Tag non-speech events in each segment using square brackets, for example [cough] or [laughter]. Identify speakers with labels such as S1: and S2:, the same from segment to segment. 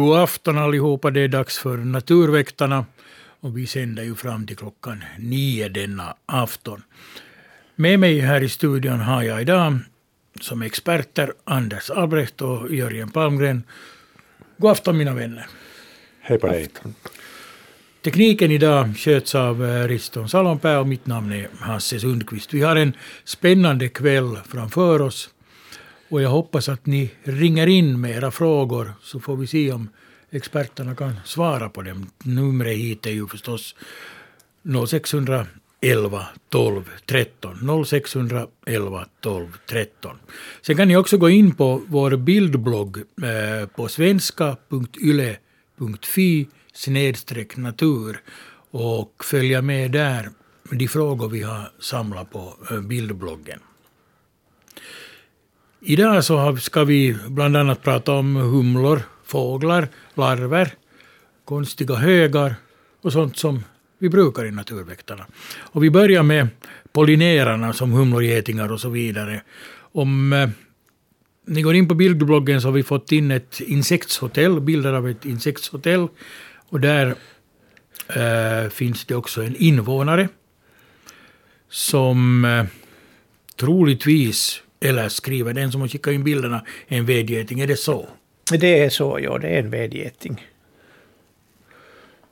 S1: God afton allihopa, det är dags för Naturväktarna och vi sänder ju fram till klockan nio denna afton. Med mig här i studion har jag idag som experter Anders Albrecht och Jörgen Palmgren. God afton mina vänner.
S2: Hej på dig.
S1: Tekniken idag sköts av eh, Riston Salonpää och mitt namn är Hasse Sundqvist. Vi har en spännande kväll framför oss. Och jag hoppas att ni ringer in med era frågor så får vi se om experterna kan svara på dem. Numret hit är ju förstås 0611 12 13. 0611 12 13. Sen kan ni också gå in på vår bildblogg eh, på svenska.yle.fi snedstreck natur och följa med där de frågor vi har samlat på eh, bildbloggen. Idag så ska vi bland annat prata om humlor, fåglar, larver, konstiga högar och sånt som vi brukar i Naturväktarna. Och vi börjar med pollinerarna som humlor, getingar och så vidare. Om eh, ni går in på bildbloggen så har vi fått in ett insektshotell, bilder av ett insektshotell. Och där eh, finns det också en invånare som eh, troligtvis eller skriver den som har skickat in bilderna en vedgeting. Är det så?
S3: Det är så, ja. Det är en vedgeting.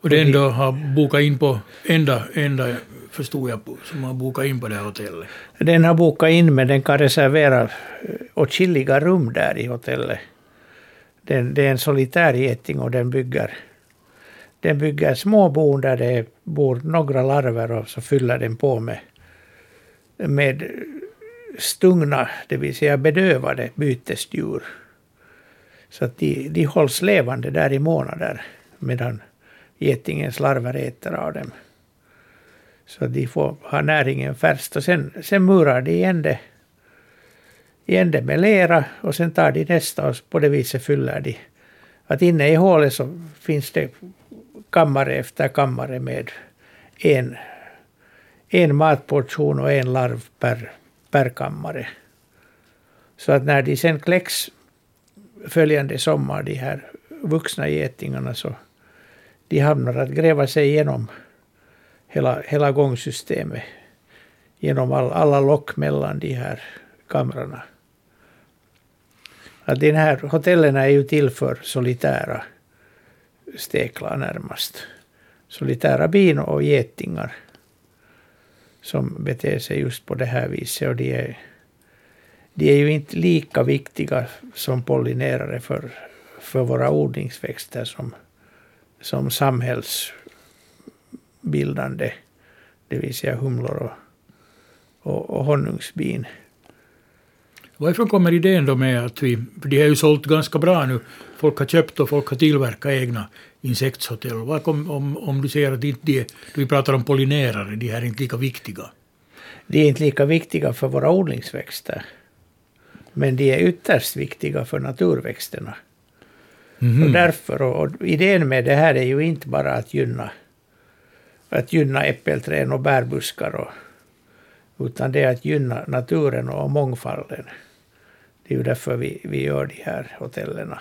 S1: Och den då har bokat in på, enda, enda förstod jag, som har bokat in på det här hotellet?
S3: Den har bokat in, men den kan reservera eh, åtskilliga rum där i hotellet. Den, det är en solitär geting och den bygger, den bygger små bon där det bor några larver och så fyller den på med, med stungna, det vill säga bedövade bytesdjur. Så att de, de hålls levande där i månader medan getingens larver äter av dem. Så att de får ha näringen färskt och sen, sen murar de igen det, igen det med lera och sen tar de nästa och på det viset fyller de. Att inne i hålet så finns det kammare efter kammare med en, en matportion och en larv per, per kammare. Så att när de sen kläcks följande sommar, de här vuxna getingarna, så de hamnar att gräva sig igenom hela, hela gångsystemet. Genom all, alla lock mellan de här kamrarna. Att de här hotellen är ju till för solitära steklar närmast. Solitära bin och getingar som beter sig just på det här viset. Och de är, de är ju inte lika viktiga som pollinerare för, för våra odlingsväxter som, som samhällsbildande, det vill säga humlor och, och, och honungsbin.
S1: Varifrån kommer idén då med att vi, för de har ju sålt ganska bra nu, folk har köpt och folk har tillverkat egna insektshotell. Vad kom, om, om du säger att inte de, vi pratar om pollinerare, de här är inte lika viktiga?
S3: De är inte lika viktiga för våra odlingsväxter. Men de är ytterst viktiga för naturväxterna. Mm. Och därför, och idén med det här är ju inte bara att gynna, att gynna äppelträd och bärbuskar, och, utan det är att gynna naturen och mångfalden. Det är ju därför vi, vi gör de här hotellerna.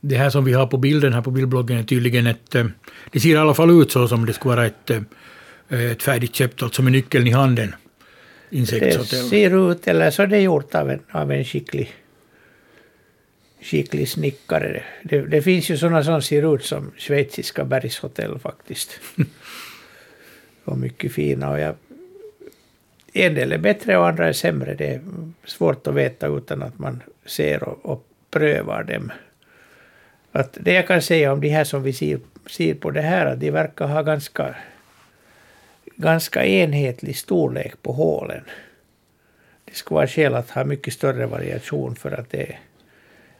S1: Det här som vi har på bilden här på bildbloggen är tydligen ett... Eh, det ser i alla fall ut så som det skulle vara ett, eh, ett färdigt köpt, alltså med nyckeln i handen.
S3: Insektshotell. Det ser ut, eller så är det gjort av en, av en skicklig, skicklig snickare. Det, det finns ju sådana som ser ut som schweiziska bergshotell faktiskt. [laughs] och mycket fina. Och jag, en del är bättre och andra är sämre. Det är svårt att veta utan att man ser och, och prövar dem. Att det jag kan säga om de här som vi ser, ser på det här, att de verkar ha ganska, ganska enhetlig storlek på hålen. Det skulle vara skäl att ha mycket större variation för att det,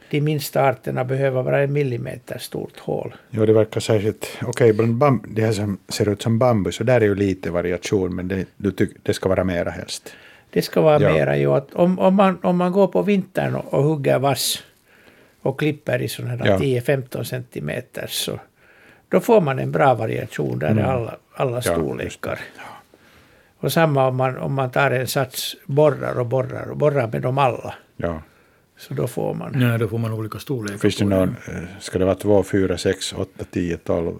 S3: de minsta arterna behöver vara en millimeter stort hål.
S2: Ja, det verkar särskilt... Okej, okay, bland det här som ser ut som bambu, så där är ju lite variation, men det, du tyck, det ska vara mera helst.
S3: Det ska vara ja. mera, ju. Att om, om, man, om man går på vintern och, och hugger vass och klipper i sådana ja. 10-15 centimeter så då får man en bra variation där mm. är alla, alla storlekar. Ja, och samma om man, om man tar en sats borrar och borrar och borrar med dem alla.
S2: Ja.
S3: Så då får man.
S1: Nej, då får man olika storlekar
S2: Finns det någon, eh, ska det vara 2, 4, 6, 8, 10, 12,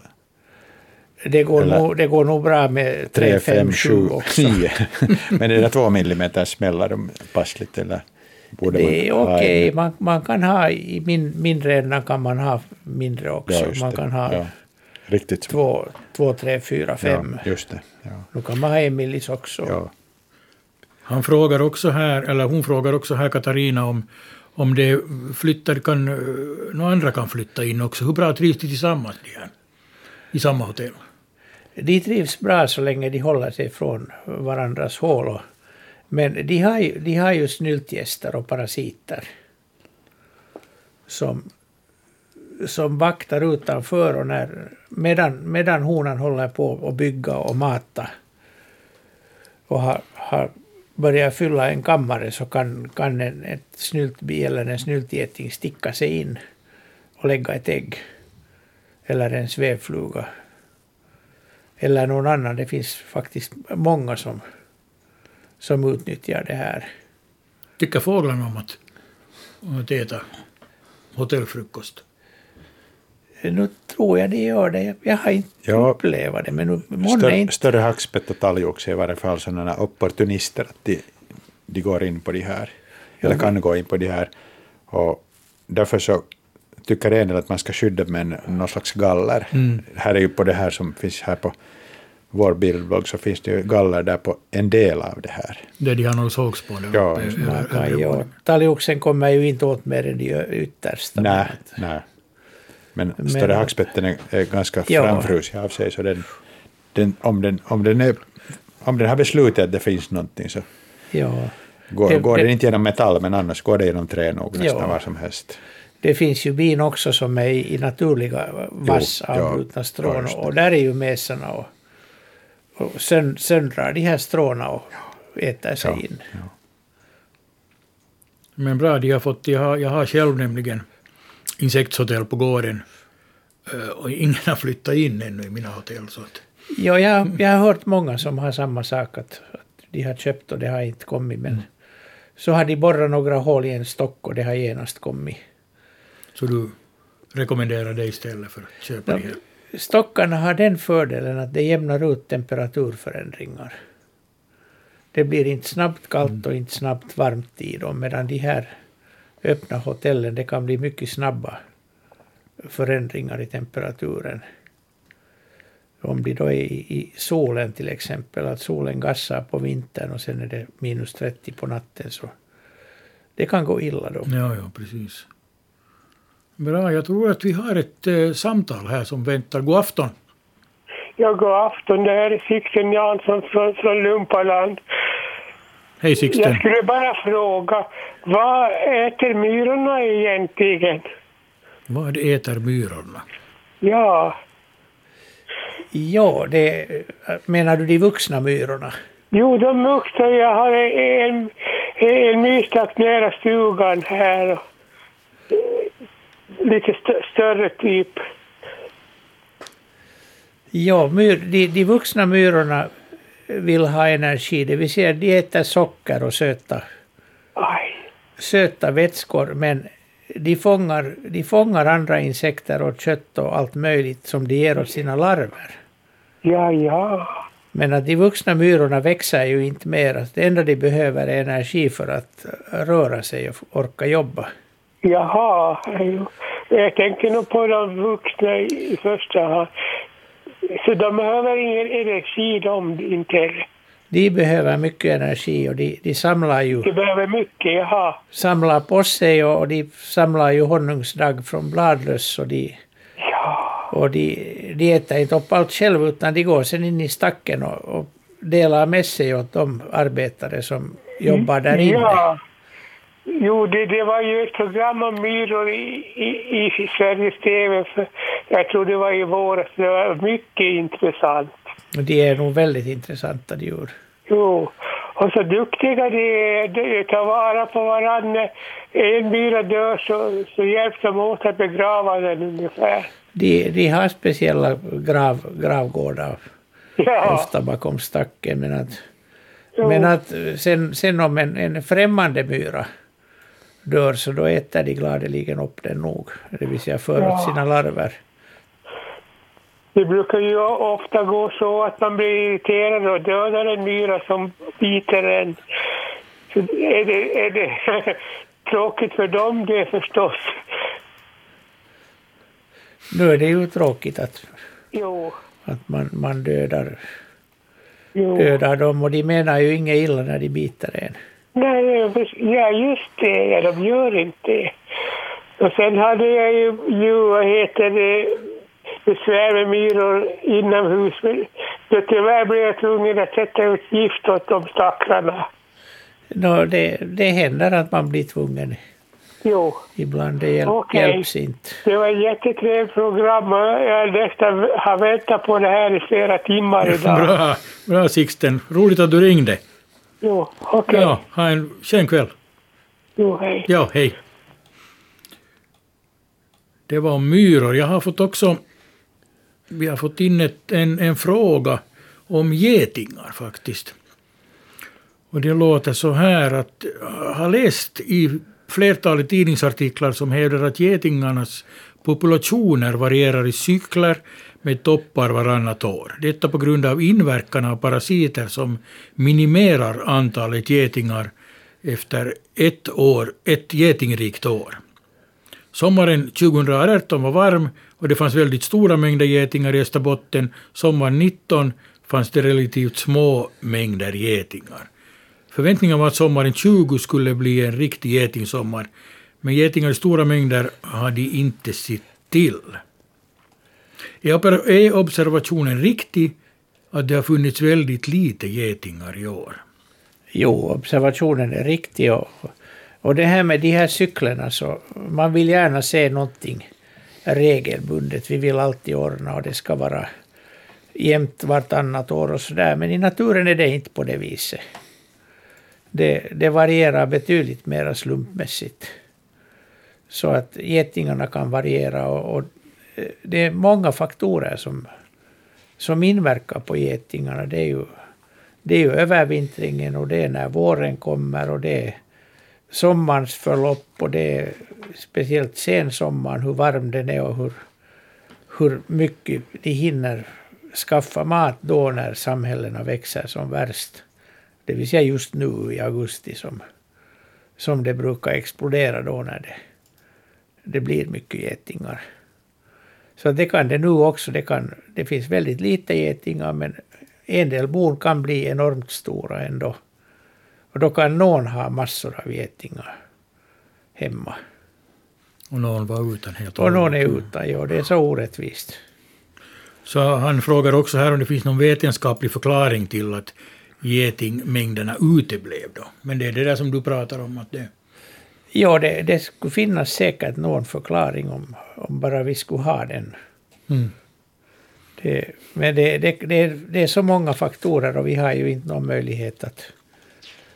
S3: Det går,
S2: Eller-
S3: nog, det går nog bra med
S2: 3, 5,
S3: 7
S2: 7,
S3: också. [laughs]
S2: 10? Men är det 2 millimeter smällar de passligt eller? Borde
S3: Det är okej,
S2: en-
S3: man, man kan ha i min, mindre ändan kan man ha mindre också.
S2: Ja,
S3: man
S2: det.
S3: kan ha
S2: Ja, riktigt.
S3: två, två, tre, fyra, fem.
S2: Ja, just det. Ja.
S3: Nu kan man ha en millis också.
S2: Ja.
S1: Han frågar också här, eller hon frågar också här Katarina om, om det flyttar, kan, eh, några andra kan flytta in också. Hur bra trivs de tillsammans de här, i samma hotell?
S3: De trivs bra så länge de håller sig från varandras hål. och- Men de har ju, de har ju snyltgäster och parasiter. Som, som vaktar utanför och när, medan, medan honan håller på att bygga och mata och har, har börjat fylla en kammare så kan, kan en ett snyltbi eller en snyltgeting sticka sig in och lägga ett ägg. Eller en svävfluga eller någon annan. Det finns faktiskt många som, som utnyttjar det här.
S1: Tycker fåglarna om att, om att äta hotellfrukost?
S3: Nu tror jag det gör det. Jag- har inte
S2: Ja.
S3: upplevt det, men nu
S2: Större,
S3: inte.
S2: större hackspett och talgoxe är i varje fall sådana opportunister att de, de går in på de här. Eller kan gå in på de här. Och därför så tycker en del att man ska skydda med någon slags galler. Här är ju på det här som finns här på vår bildblogg så finns det ju galler där på en del av det här.
S1: Där de har några sågspån
S2: Ja,
S1: över-
S3: talgoxen kommer ju inte åt mer än de yttersta.
S2: Nej,
S3: men
S2: nej. Men,
S3: Men-
S2: större hackspetten är, är ganska
S3: Ja.
S2: framfrusig av sig, så den, den, om, den, om, den är, om den har beslutat att det finns någonting så
S3: Ja.
S2: går,
S3: Det-
S2: går
S3: det-
S2: den inte genom metall, men annars går det genom trä nog nästan
S3: Ja.
S2: var som helst.
S3: Det finns ju bin också som är i naturliga vass
S2: ja, ja,
S3: strån
S2: det.
S3: och där är ju mesarna och, och sön, söndrar de här stråna och äter sig
S2: Ja,
S3: in.
S2: ja.
S1: Men bra, de har fått, jag, har, jag har själv nämligen insektshotell på gården. eh, Och ingen har flyttat in ännu i mina hotell. Så att,
S3: Ja, jag, jag har hört många som har samma sak, att, att de har köpt och det har inte kommit. Men så har de borrat några hål i en stock och det har genast kommit.
S1: så du rekommenderar det istället för att köpa
S3: Ja.
S1: de här.
S3: Stockarna har den fördelen att det jämnar ut temperaturförändringar. Det blir inte snabbt kallt och inte snabbt varmt i dem, medan de här öppna hotellen, det kan bli mycket snabba förändringar i temperaturen. Om de då är i, i solen till exempel, att solen gassar på vintern och sen är det minus 30 på natten, så det kan gå illa då.
S1: Ja, ja, precis. Bra, jag tror att vi har ett eh, samtal här som väntar. God afton.
S4: Ja, god afton. Det här är Sixten Jansson från, från Lumpaland.
S1: Hej
S4: Jag
S1: Sixten.
S4: skulle bara fråga, vad äter myrorna egentligen?
S1: Vad äter myrorna?
S4: Ja,
S3: Ja, det, menar du de vuxna myrorna?
S4: jo, de vuxna. Jag har en, en myrstack nära stugan här. Lite st- större typ.
S3: Ja, myr, de, de vuxna myrorna vill ha energi, det vill säga de äter socker och söta,
S4: Aj,
S3: söta vätskor, men de fångar, de fångar andra insekter och kött och allt möjligt som de ger åt sina larver.
S4: ja, ja.
S3: Men att de vuxna myrorna växer ju inte mer. Det enda de behöver är energi för att röra sig och orka jobba.
S4: Jaha, jag tänker nog på de vuxna i första hand. Så de behöver ingen energi de inte.
S3: De behöver mycket energi och de, de samlar ju
S4: De behöver mycket, jaha.
S3: samlar på sig och de samlar ju honungsdagg från bladlöss och de,
S4: Ja,
S3: och de, de äter inte upp allt själv utan de går sen in i stacken och, och delar med sig åt de arbetare som jobbar där inne.
S4: Ja. Jo, det, det var ju ett program om myror i, i, i Sveriges TV. För jag tror det var i våras. Det var mycket intressant.
S3: Och de är nog väldigt intressanta djur.
S4: Jo, och så duktiga de är. De tar vara på varandra. En myra dör så, så hjälps de åt att begrava den ungefär.
S3: De, de har speciella grav, gravgårdar
S4: Ja,
S3: ofta bakom stacken. Men att,
S4: jo.
S3: men att sen, sen om en, en främmande myra dör så då äter de gladeligen upp den nog. Det vill säga för
S4: Ja.
S3: åt sina larver.
S4: Det brukar ju ofta gå så att man blir irriterad och dödar en myra som biter en. Så är det, är det [laughs] tråkigt för dem det förstås.
S3: Nu är det ju tråkigt att,
S4: Jo,
S3: att man, man dödar,
S4: jo.
S3: dödar dem och de menar ju inget illa när de biter en.
S4: Nej, ja just det, ja, de gör inte det. Och sen hade jag ju, ju vad heter det, besvär med myror inomhus. Men då tyvärr blev jag tvungen att sätta ut gift åt de stackarna.
S3: Nå, det, det händer att man blir tvungen
S4: Jo,
S3: ibland. Det hjälp,
S4: Okej.
S3: hjälps inte.
S4: det var ett jättetrevligt program jag nästan har väntat på det här i flera timmar [laughs] idag.
S1: Bra, bra Sixten. Roligt att du ringde.
S4: Jo, okej.
S1: Ja, ha en skön kväll.
S4: Jo, hej.
S1: Ja, hej. Det var om myror. Jag har fått också... Vi har fått in ett, en, en fråga om getingar faktiskt. Och det låter så här att jag har läst i flertalet tidningsartiklar som hävdar att getingarnas populationer varierar i cykler med toppar varannat år. Detta på grund av inverkan av parasiter som minimerar antalet getingar efter ett, år, ett getingrikt år. Sommaren 2018 var varm och det fanns väldigt stora mängder getingar i Österbotten. Sommaren 19 fanns det relativt små mängder getingar. Förväntningarna var att sommaren 20 skulle bli en riktig getingsommar, men getingar i stora mängder har de inte sett till. Är observationen riktig att det har funnits väldigt lite getingar i år?
S3: Jo, observationen är riktig. Och, och det här med de här cyklerna så man vill gärna se någonting regelbundet. Vi vill alltid ordna och det ska vara jämnt vartannat år och sådär. Men i naturen är det inte på det viset. Det, det varierar betydligt mer slumpmässigt. Så att getingarna kan variera och, och det är många faktorer som, som inverkar på getingarna. Det är ju det är ju övervintringen och det är när våren kommer och det är sommarens förlopp och det är speciellt sensommaren, hur varm den är och hur, hur mycket de hinner skaffa mat då när samhällena växer som värst. Det vill säga just nu i augusti som, som det brukar explodera då när det, det blir mycket getingar. Så det kan det nu också. Det, kan, det finns väldigt lite getingar men en del bon kan bli enormt stora ändå. Och då kan någon ha massor av getingar hemma.
S1: Och någon var utan helt
S3: Och någon är utan, ja det är så orättvist.
S1: Så han frågar också här om det finns någon vetenskaplig förklaring till att getingmängderna uteblev då. Men det är det där som du pratar om att det...
S3: Ja, det, det skulle finnas säkert någon förklaring om, om bara vi skulle ha den.
S1: Mm.
S3: Det, men det, det, är så många faktorer och vi har ju inte någon möjlighet att,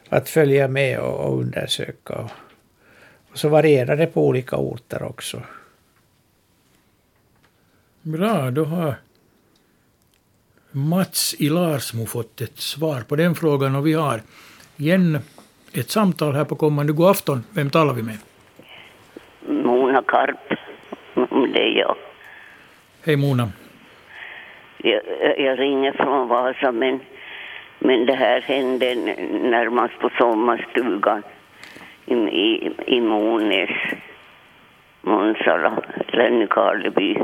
S3: att följa med och, och undersöka. Och, och så varierar det på olika orter också.
S1: Bra, då har Mats i Larsmo fått ett svar på den frågan och vi har igen ett samtal här på kommande god afton. Vem talar vi med?
S5: Mona Karp, om det är jag.
S1: Hej Mona.
S5: jag. Jag ringer från Vasa, men, men det här hände närmast på sommarstugan i, i, i Monäs, Månsala, eller Nykarleby,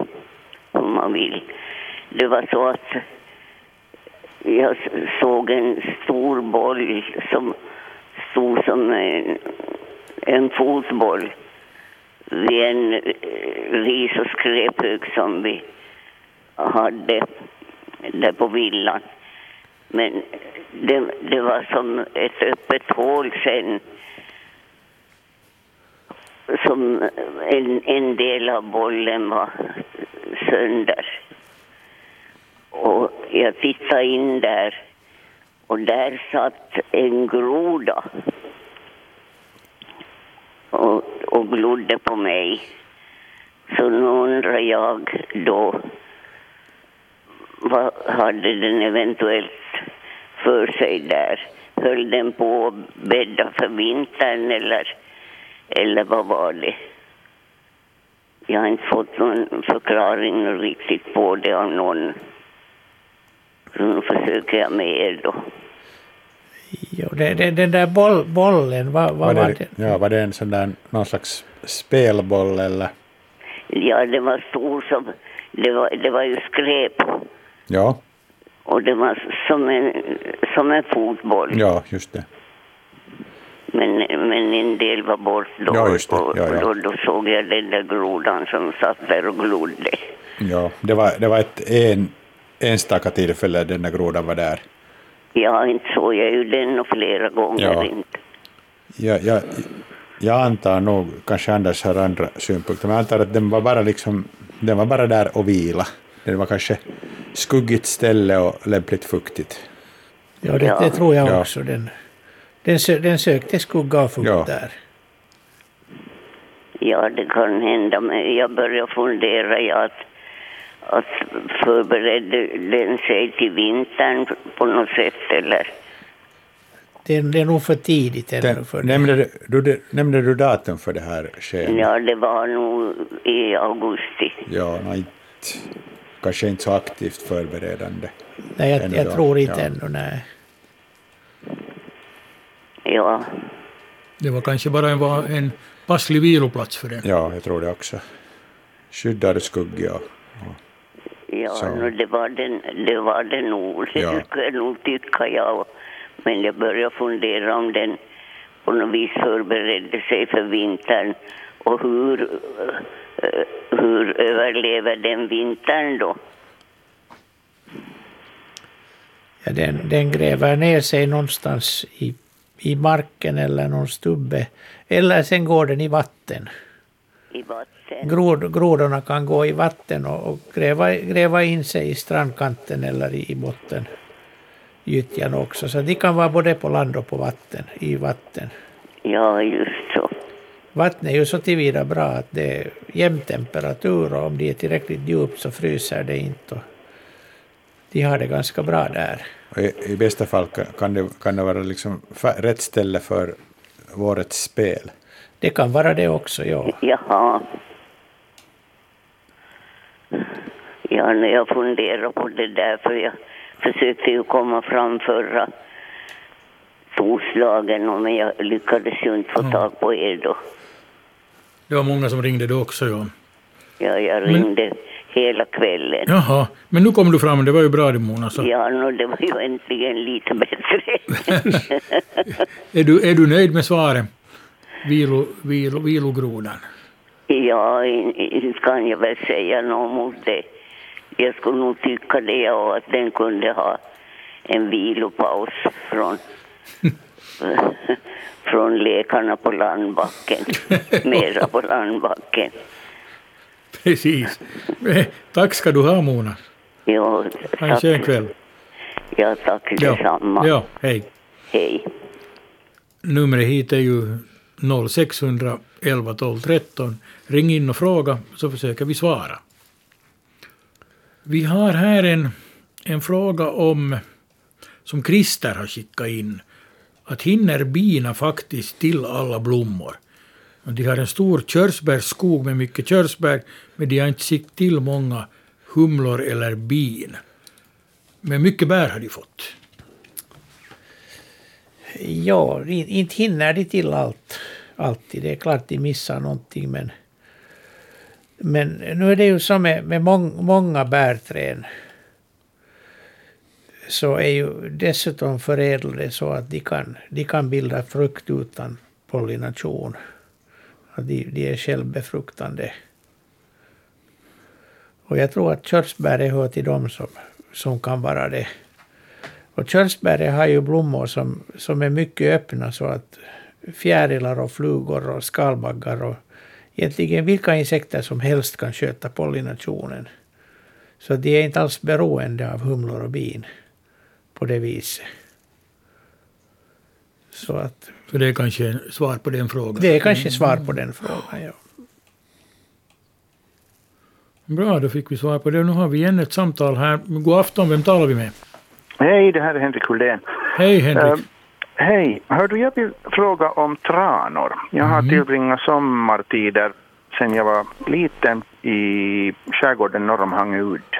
S5: om man vill. Det var så att jag såg en stor boll som stod som en, fotboll vid en eh, ris och skräphög som vi hade där på villan. Men det, det var som ett öppet hål sen som en, en del av bollen var sönder. Och jag tittade in där och där satt en groda och, och glodde på mig. Så nu undrar jag då vad hade den eventuellt för sig där? Höll den på att bädda för vintern eller, Eller vad var det? Jag har inte fått någon förklaring riktigt på det av någon. Så nu försöker jag med er då.
S3: Jo, det, det, den där boll, bollen, vad, vad
S2: Var
S3: var
S2: det,
S3: det?
S2: ja, var det en sån där, någon slags spelboll eller?
S5: Ja, det var stor som... Det var, det var ju skräp.
S2: Ja,
S5: Och det var som en, som en fotboll.
S2: ja just det.
S5: Men, men en del var bort då.
S2: Ja, just det.
S5: Och,
S2: Ja, ja.
S5: och då, då såg jag den där grodan som satt där och glodde.
S2: Ja, det var, det var ett en, enstaka tillfälle den där grodan var där.
S5: Ja, inte såg jag ju den och flera gånger
S2: Ja.
S5: inte.
S2: Jag, jag, jag antar nog, kanske Anders har andra synpunkter, men jag antar att den var bara liksom, den var bara där och vila. Den var kanske skuggigt ställe och lämpligt fuktigt.
S3: Ja, det,
S5: Ja.
S3: det tror jag
S2: Ja.
S3: också. Den, den, sö, den sökte skugga och fukt
S2: Ja.
S3: där.
S5: Ja, det kan hända, men jag börjar fundera ja, att, att förberedde den sig till vintern på något sätt eller?
S3: Det, det är nog för tidigt ännu för det.
S2: nämnde, du, nämnde du datum för det här skeendet?
S5: Ja, det var nog i augusti.
S2: Ja, nej, kanske inte så aktivt förberedande.
S3: Nej, jag, jag tror inte
S2: Ja.
S3: ännu, nej.
S5: Ja,
S1: Det var kanske bara en, en passlig viloplats för den.
S2: Ja, jag tror det också. Skyddad skugga. och-
S5: ja
S2: Så.
S5: no, det, var den, det var det nog. [laughs] Det
S2: Ja.
S5: skulle nog tycka jag. Men jag börjar fundera om den på något vis förberedde sig för vintern. Och hur, eh, hur överlever den vintern då?
S3: Ja, den, den gräver ner sig någonstans i, i marken eller någon stubbe. Eller sen går den i vatten.
S5: I vatten?
S3: Grod, grodorna kan gå i vatten och, och gräva, gräva in sig i strandkanten eller i, i botten. Gyttjan också. Så de kan vara både på land och på vatten, i vatten.
S5: Ja, just så.
S3: Vattnet är ju så tillvida bra att det är jämn temperatur och om de är tillräckligt djupt så fryser det inte. Och de har det ganska bra där.
S2: I, I bästa fall kan- det, kan det vara liksom rätt ställe för årets spel.
S3: Det kan vara det också, ja.
S5: Jaha. Ja, när jag funderar på det där, för jag försökte ju komma fram förra torsdagen, men jag lyckades ju inte få tag på er då.
S1: Det var många som ringde då också. Ja.
S5: Ja, jag ringde hela kvällen.
S1: Jaha, men nu kom du fram. Det var ju bra det Mona. Så.
S5: Ja, no, det var ju äntligen lite bättre. [laughs]
S1: Är, du, är du nöjd med svaret? Vilo, vilo, vilogrodan.
S5: ja, in- inte kan jag väl säga något mot det. Jag skulle nog tycka det, ja, att den kunde ha en vilopaus från, [laughs] från lekarna på landbacken. [laughs] Mera på landbacken.
S1: Precis. Tack ska du ha Mona.
S5: Jo,
S1: Ha en
S5: tack.
S1: skön kväll.
S5: Ja, tack detsamma.
S1: ja, hej.
S5: Hej.
S1: Numret hit är ju 0611 12 13. Ring in och fråga så försöker vi svara. Vi har här en, en fråga om, som Christer har skickat in, att hinner bina faktiskt till alla blommor? De har en stor körsbärsskog med mycket körsbär, men de har inte sett till många humlor eller bin. Men mycket bär har de fått.
S3: Ja, inte hinner de till allt. Alltid. Det är klart de missar någonting men... Men nu är det ju så med, med mång, många bärträd. Så är ju dessutom förädlade så att de kan, de kan bilda frukt utan pollination. Att de, de är självbefruktande. Och jag tror att körsbär hör till dem som, som kan vara det. Och körsbäret har ju blommor som, som är mycket öppna så att fjärilar och flugor och skalbaggar och egentligen vilka insekter som helst kan sköta pollinationen. Så de är inte alls beroende av humlor och bin på det viset. Så att
S1: Så det är kanske en svar på den frågan.
S3: det är kanske svar på den frågan. Ja.
S1: Bra, då fick vi svar på det. Nu har vi igen ett samtal här. God afton, vem talar vi med?
S6: Hej, det här är Henrik Ullén.
S1: Hej Henrik.
S6: Hej, hör du, jag vill fråga om tranor. Jag har tillbringat sommartider sedan jag var liten i skärgården norr om Hangö udd.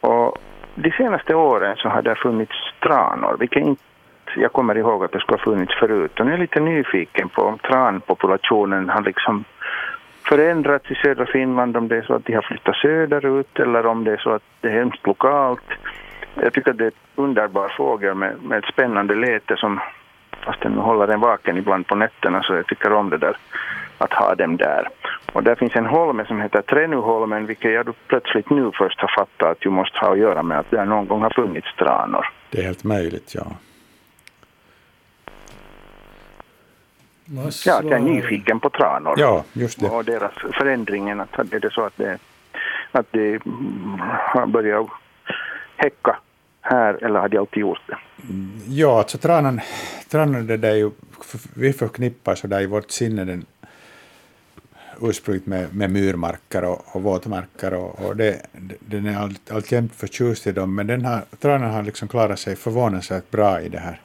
S6: Och de senaste åren så har det funnits tranor, vilket inte jag kommer ihåg att det skulle ha funnits förut. Och nu är jag lite nyfiken på om tranpopulationen har liksom förändrats i södra Finland, om det är så att de har flyttat söderut eller om det är så att det är hemskt lokalt. Jag tycker att det är en underbar fågel med, med ett spännande läte som fast den håller en vaken ibland på nätterna så jag tycker om det där att ha dem där. Och där finns en holme som heter Tränuholmen vilket jag då plötsligt nu först har fattat att du måste ha att göra med att där någon gång har funnits tranor.
S2: Det är helt möjligt, ja.
S6: Ja, att jag är nyfiken på tranor.
S2: Ja, just det.
S6: och deras förändringen. Att är det så att det, att det börjat häcka här eller har de alltid gjort det?
S2: Ja, alltså tranan, tranan det där är ju, vi förknippar så där i vårt sinne den ursprungligt med, med myrmarker och, och våtmarker och, och det, den är allt, alltjämt förtjust i dem, men den har, tranan har liksom klarat sig förvånansvärt bra i den här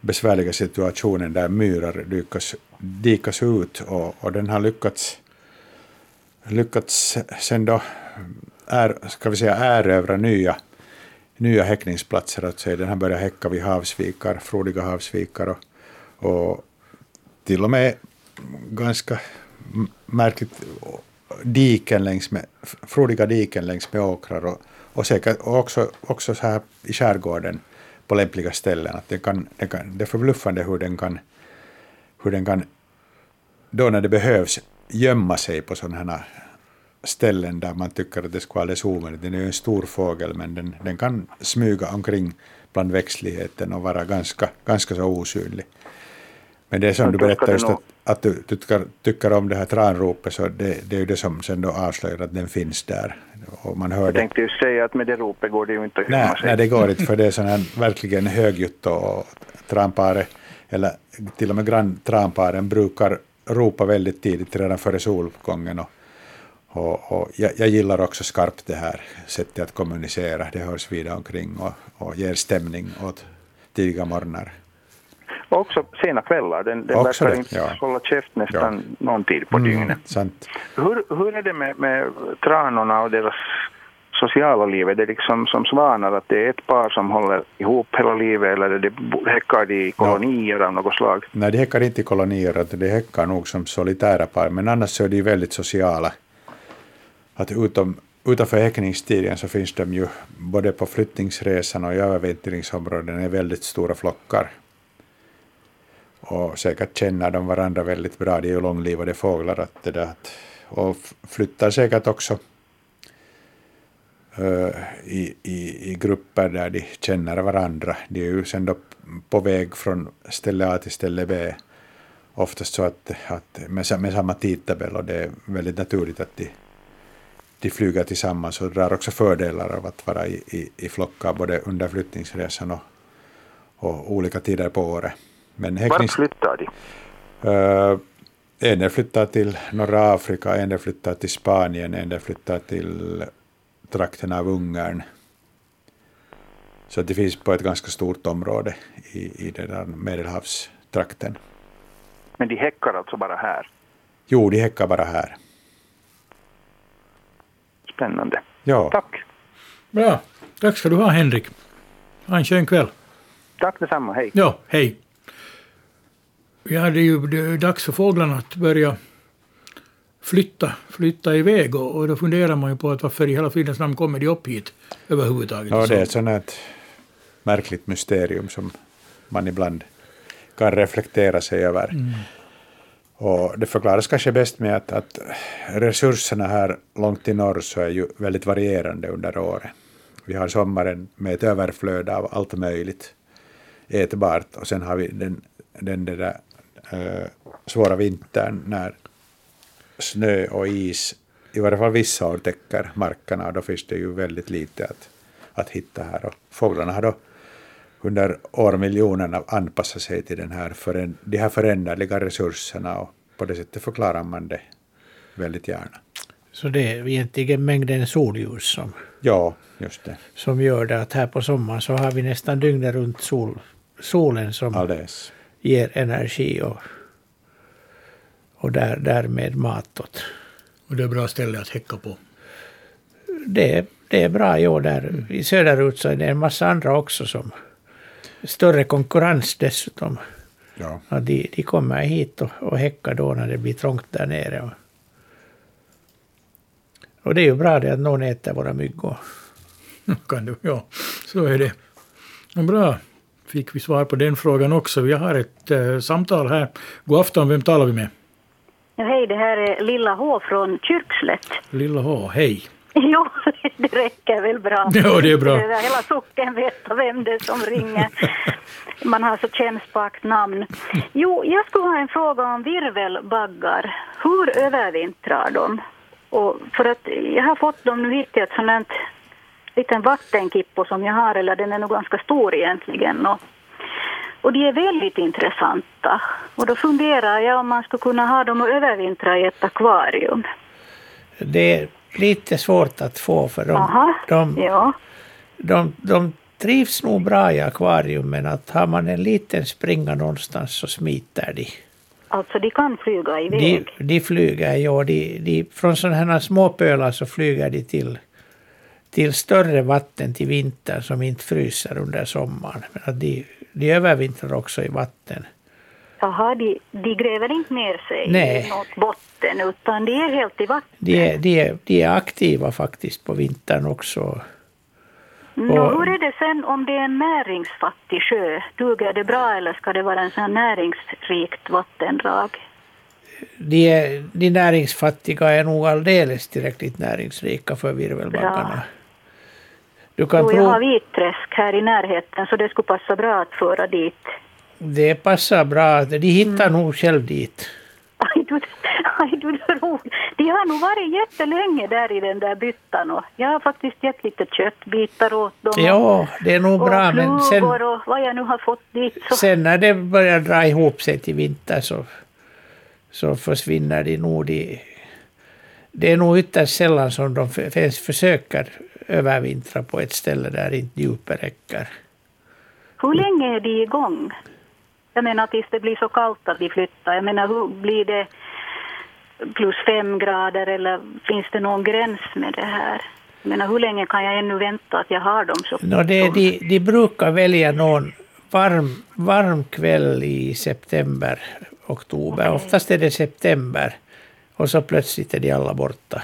S2: besvärliga situationen där myrar dykas, dikas ut och, och den har lyckats, lyckats sen då är, ska vi säga, erövra nya, nya häckningsplatser. Alltså den har börjat häcka vid havsvikar, frodiga havsvikar och, och till och med ganska märkligt diken längs med, frodiga diken längs med åkrar och, och säkert och också, också så här i skärgården på lämpliga ställen. Att det, kan, det, kan, det är förbluffande hur den kan, hur den kan då när det behövs gömma sig på sådana här ställen där man tycker att det skulle vara alldeles omöjligt. Den är ju en stor fågel men den, den kan smyga omkring bland växtligheten och vara ganska, ganska så osynlig. Men det är som du
S6: det
S2: just att, att du tycker, tycker om det här tranropet så det, det är ju det som sen då avslöjar att den finns där. Och man hör
S6: Jag
S2: det.
S6: tänkte ju säga att med det ropet går det ju inte att
S2: Nej,
S6: sig.
S2: nej, det går inte för det är [laughs] sån här verkligen högljutt och tranpare, eller till och med granntranparen brukar ropa väldigt tidigt redan före soluppgången. Och, och, och jag, jag gillar också skarpt det här sättet att kommunicera. Det hörs vida omkring och, och ger stämning åt tidiga morgnar.
S6: Och också sena kvällar. Den, den
S2: Också
S6: verkar
S2: det,
S6: inte
S2: ja.
S6: hålla käft nästan någon tid på dygnet.
S2: Mm, sant.
S6: Hur, hur är det med, med tranorna och deras sociala liv? Är det liksom som svanar att det är ett par som håller ihop hela livet eller det, häckar de i kolonier av något slag?
S2: Nej, de häckar inte i kolonier, de häckar nog som solitära par, men annars så är de väldigt sociala. Att utom, utanför häckningstiden så finns de ju både på flyttningsresan och i övervintringsområden är väldigt stora flockar. Och säkert känner de varandra väldigt bra, de är ju långlivade fåglar. Att det där, att, och flyttar säkert också eh, i, i, i grupper där de känner varandra. De är ju sen då på väg från ställe A till ställe B. Oftast så att, att med, med samma tidtabell och det är väldigt naturligt att de, de flyger tillsammans och drar också fördelar av att vara i, i, i flockar både under flyttningsresan och, och olika tider på året. Men
S6: Vart flyttar de?
S2: Uh, en del flyttar till norra Afrika, en del flyttar till Spanien, en del flyttar till trakten av Ungern. Så det finns på ett ganska stort område i, i den där medelhavstrakten.
S6: Men de häckar alltså bara här.
S2: Jo, de häckar bara här.
S6: Spännande.
S2: Ja,
S6: Tack.
S1: Bra. Tack ska du ha Henrik. Ha en skön kväll.
S6: Tack detsamma. Hej.
S1: Ja, hej. Ja, det är ju det är dags för fåglarna att börja flytta, flytta iväg och, och då funderar man ju på att varför i hela fridens namn kommer de upp hit överhuvudtaget.
S2: ja det är ett sånt här märkligt mysterium som man ibland kan reflektera sig över. Och det förklaras kanske bäst med att, att resurserna här långt i norr så är ju väldigt varierande under året. Vi har sommaren med ett överflöd av allt möjligt ätbart och sen har vi den, den där äh, svåra vintern när snö och is i varje fall vissa år täcker markerna och då finns det ju väldigt lite att, att hitta här. Och fåglarna har då under årmiljonerna anpassat sig till den här föränd- de här föränderliga resurserna och på det sättet förklarar man det väldigt gärna.
S3: Så det är egentligen mängden solljus som,
S2: Ja, just det.
S3: som gör det att här på sommaren så har vi nästan dygnet runt sol, solen som
S2: Alldeles.
S3: ger energi och, och där, därmed mat åt.
S1: Och det är bra ställe att häcka på.
S3: Det, det är bra, ja, där i söderut så är det en massa andra också som större konkurrens dessutom.
S2: Ja.
S3: Ja, de, de kommer hit och, och häckar då när det blir trångt där nere. Och, och det är ju bra det att någon äter våra myggor. [laughs]
S1: Kan du? Ja, så är det. Ja, Bra. Fick vi svar på den frågan också. Vi har ett eh, samtal här. God afton, vem talar vi med?
S7: Ja, hej, det här är Lilla H från Kyrkslätt.
S1: Lilla H, hej. [laughs]
S7: Jo, det räcker väl bra. [laughs]
S1: Ja, det är bra.
S7: Hela socken vet vem det är som ringer. [laughs] Man har så kännspakt namn. Jo, jag skulle ha en fråga om virvelbaggar. Hur övervintrar de? Och för att jag har fått dem nu hit till ett sånt här liten vattenkippo som jag har, eller den är nog ganska stor egentligen. Och, och de är väldigt intressanta. Och då funderar jag om man skulle kunna ha dem och övervintra i ett akvarium.
S3: Det är lite svårt att få för de,
S7: Aha,
S3: de,
S7: ja.
S3: de, de trivs nog bra i akvarium men att har man en liten springa någonstans så smiter de.
S7: Alltså de kan flyga
S3: De,
S7: iväg.
S3: de flyger, ja, de, de, från sådana här små pölar så flyger de till, till större vatten till vintern som inte fryser under sommaren. Men att de, de övervintrar också i vatten.
S7: Jaha, de, de gräver inte ner sig
S3: Nej.
S7: i något botten utan de är helt i vatten.
S3: De är, de, är, de är aktiva faktiskt på vintern också.
S7: Nå,
S3: Och-
S7: hur är det sen om det är en näringsfattig sjö? Duger det bra eller ska det vara en sån näringsrikt vattendrag?
S3: De, är, de näringsfattiga är nog alldeles tillräckligt näringsrika för virvelbaggarna. Du kan
S7: Jo, jag har vitträsk här i närheten så det skulle passa bra att föra dit.
S3: Det passar bra. De hittar
S7: Mm.
S3: nog själv dit.
S7: Aj, du, aj, du. De har nog varit jättelänge där i den där byttan och jag har faktiskt gett lite köttbitar åt dem. och-
S3: Ja, det är nog
S7: och
S3: bra men sen,
S7: och vad jag nu har fått dit. Så.
S3: sen när det börjar dra ihop sig till vinter så, så försvinner de nog. De, det är nog ytterst sällan som de ens försöker övervintra på ett ställe där inte djupet räcker.
S7: Hur länge är de igång? Jag menar tills det blir så kallt att de flyttar. Jag menar hur blir det plus fem grader eller finns det någon gräns med det här? Jag menar hur länge kan jag ännu vänta att jag har dem så?
S3: No, det, de, de brukar välja någon varm, varm kväll i september, oktober. Oftast är det september. Och så plötsligt är de alla borta.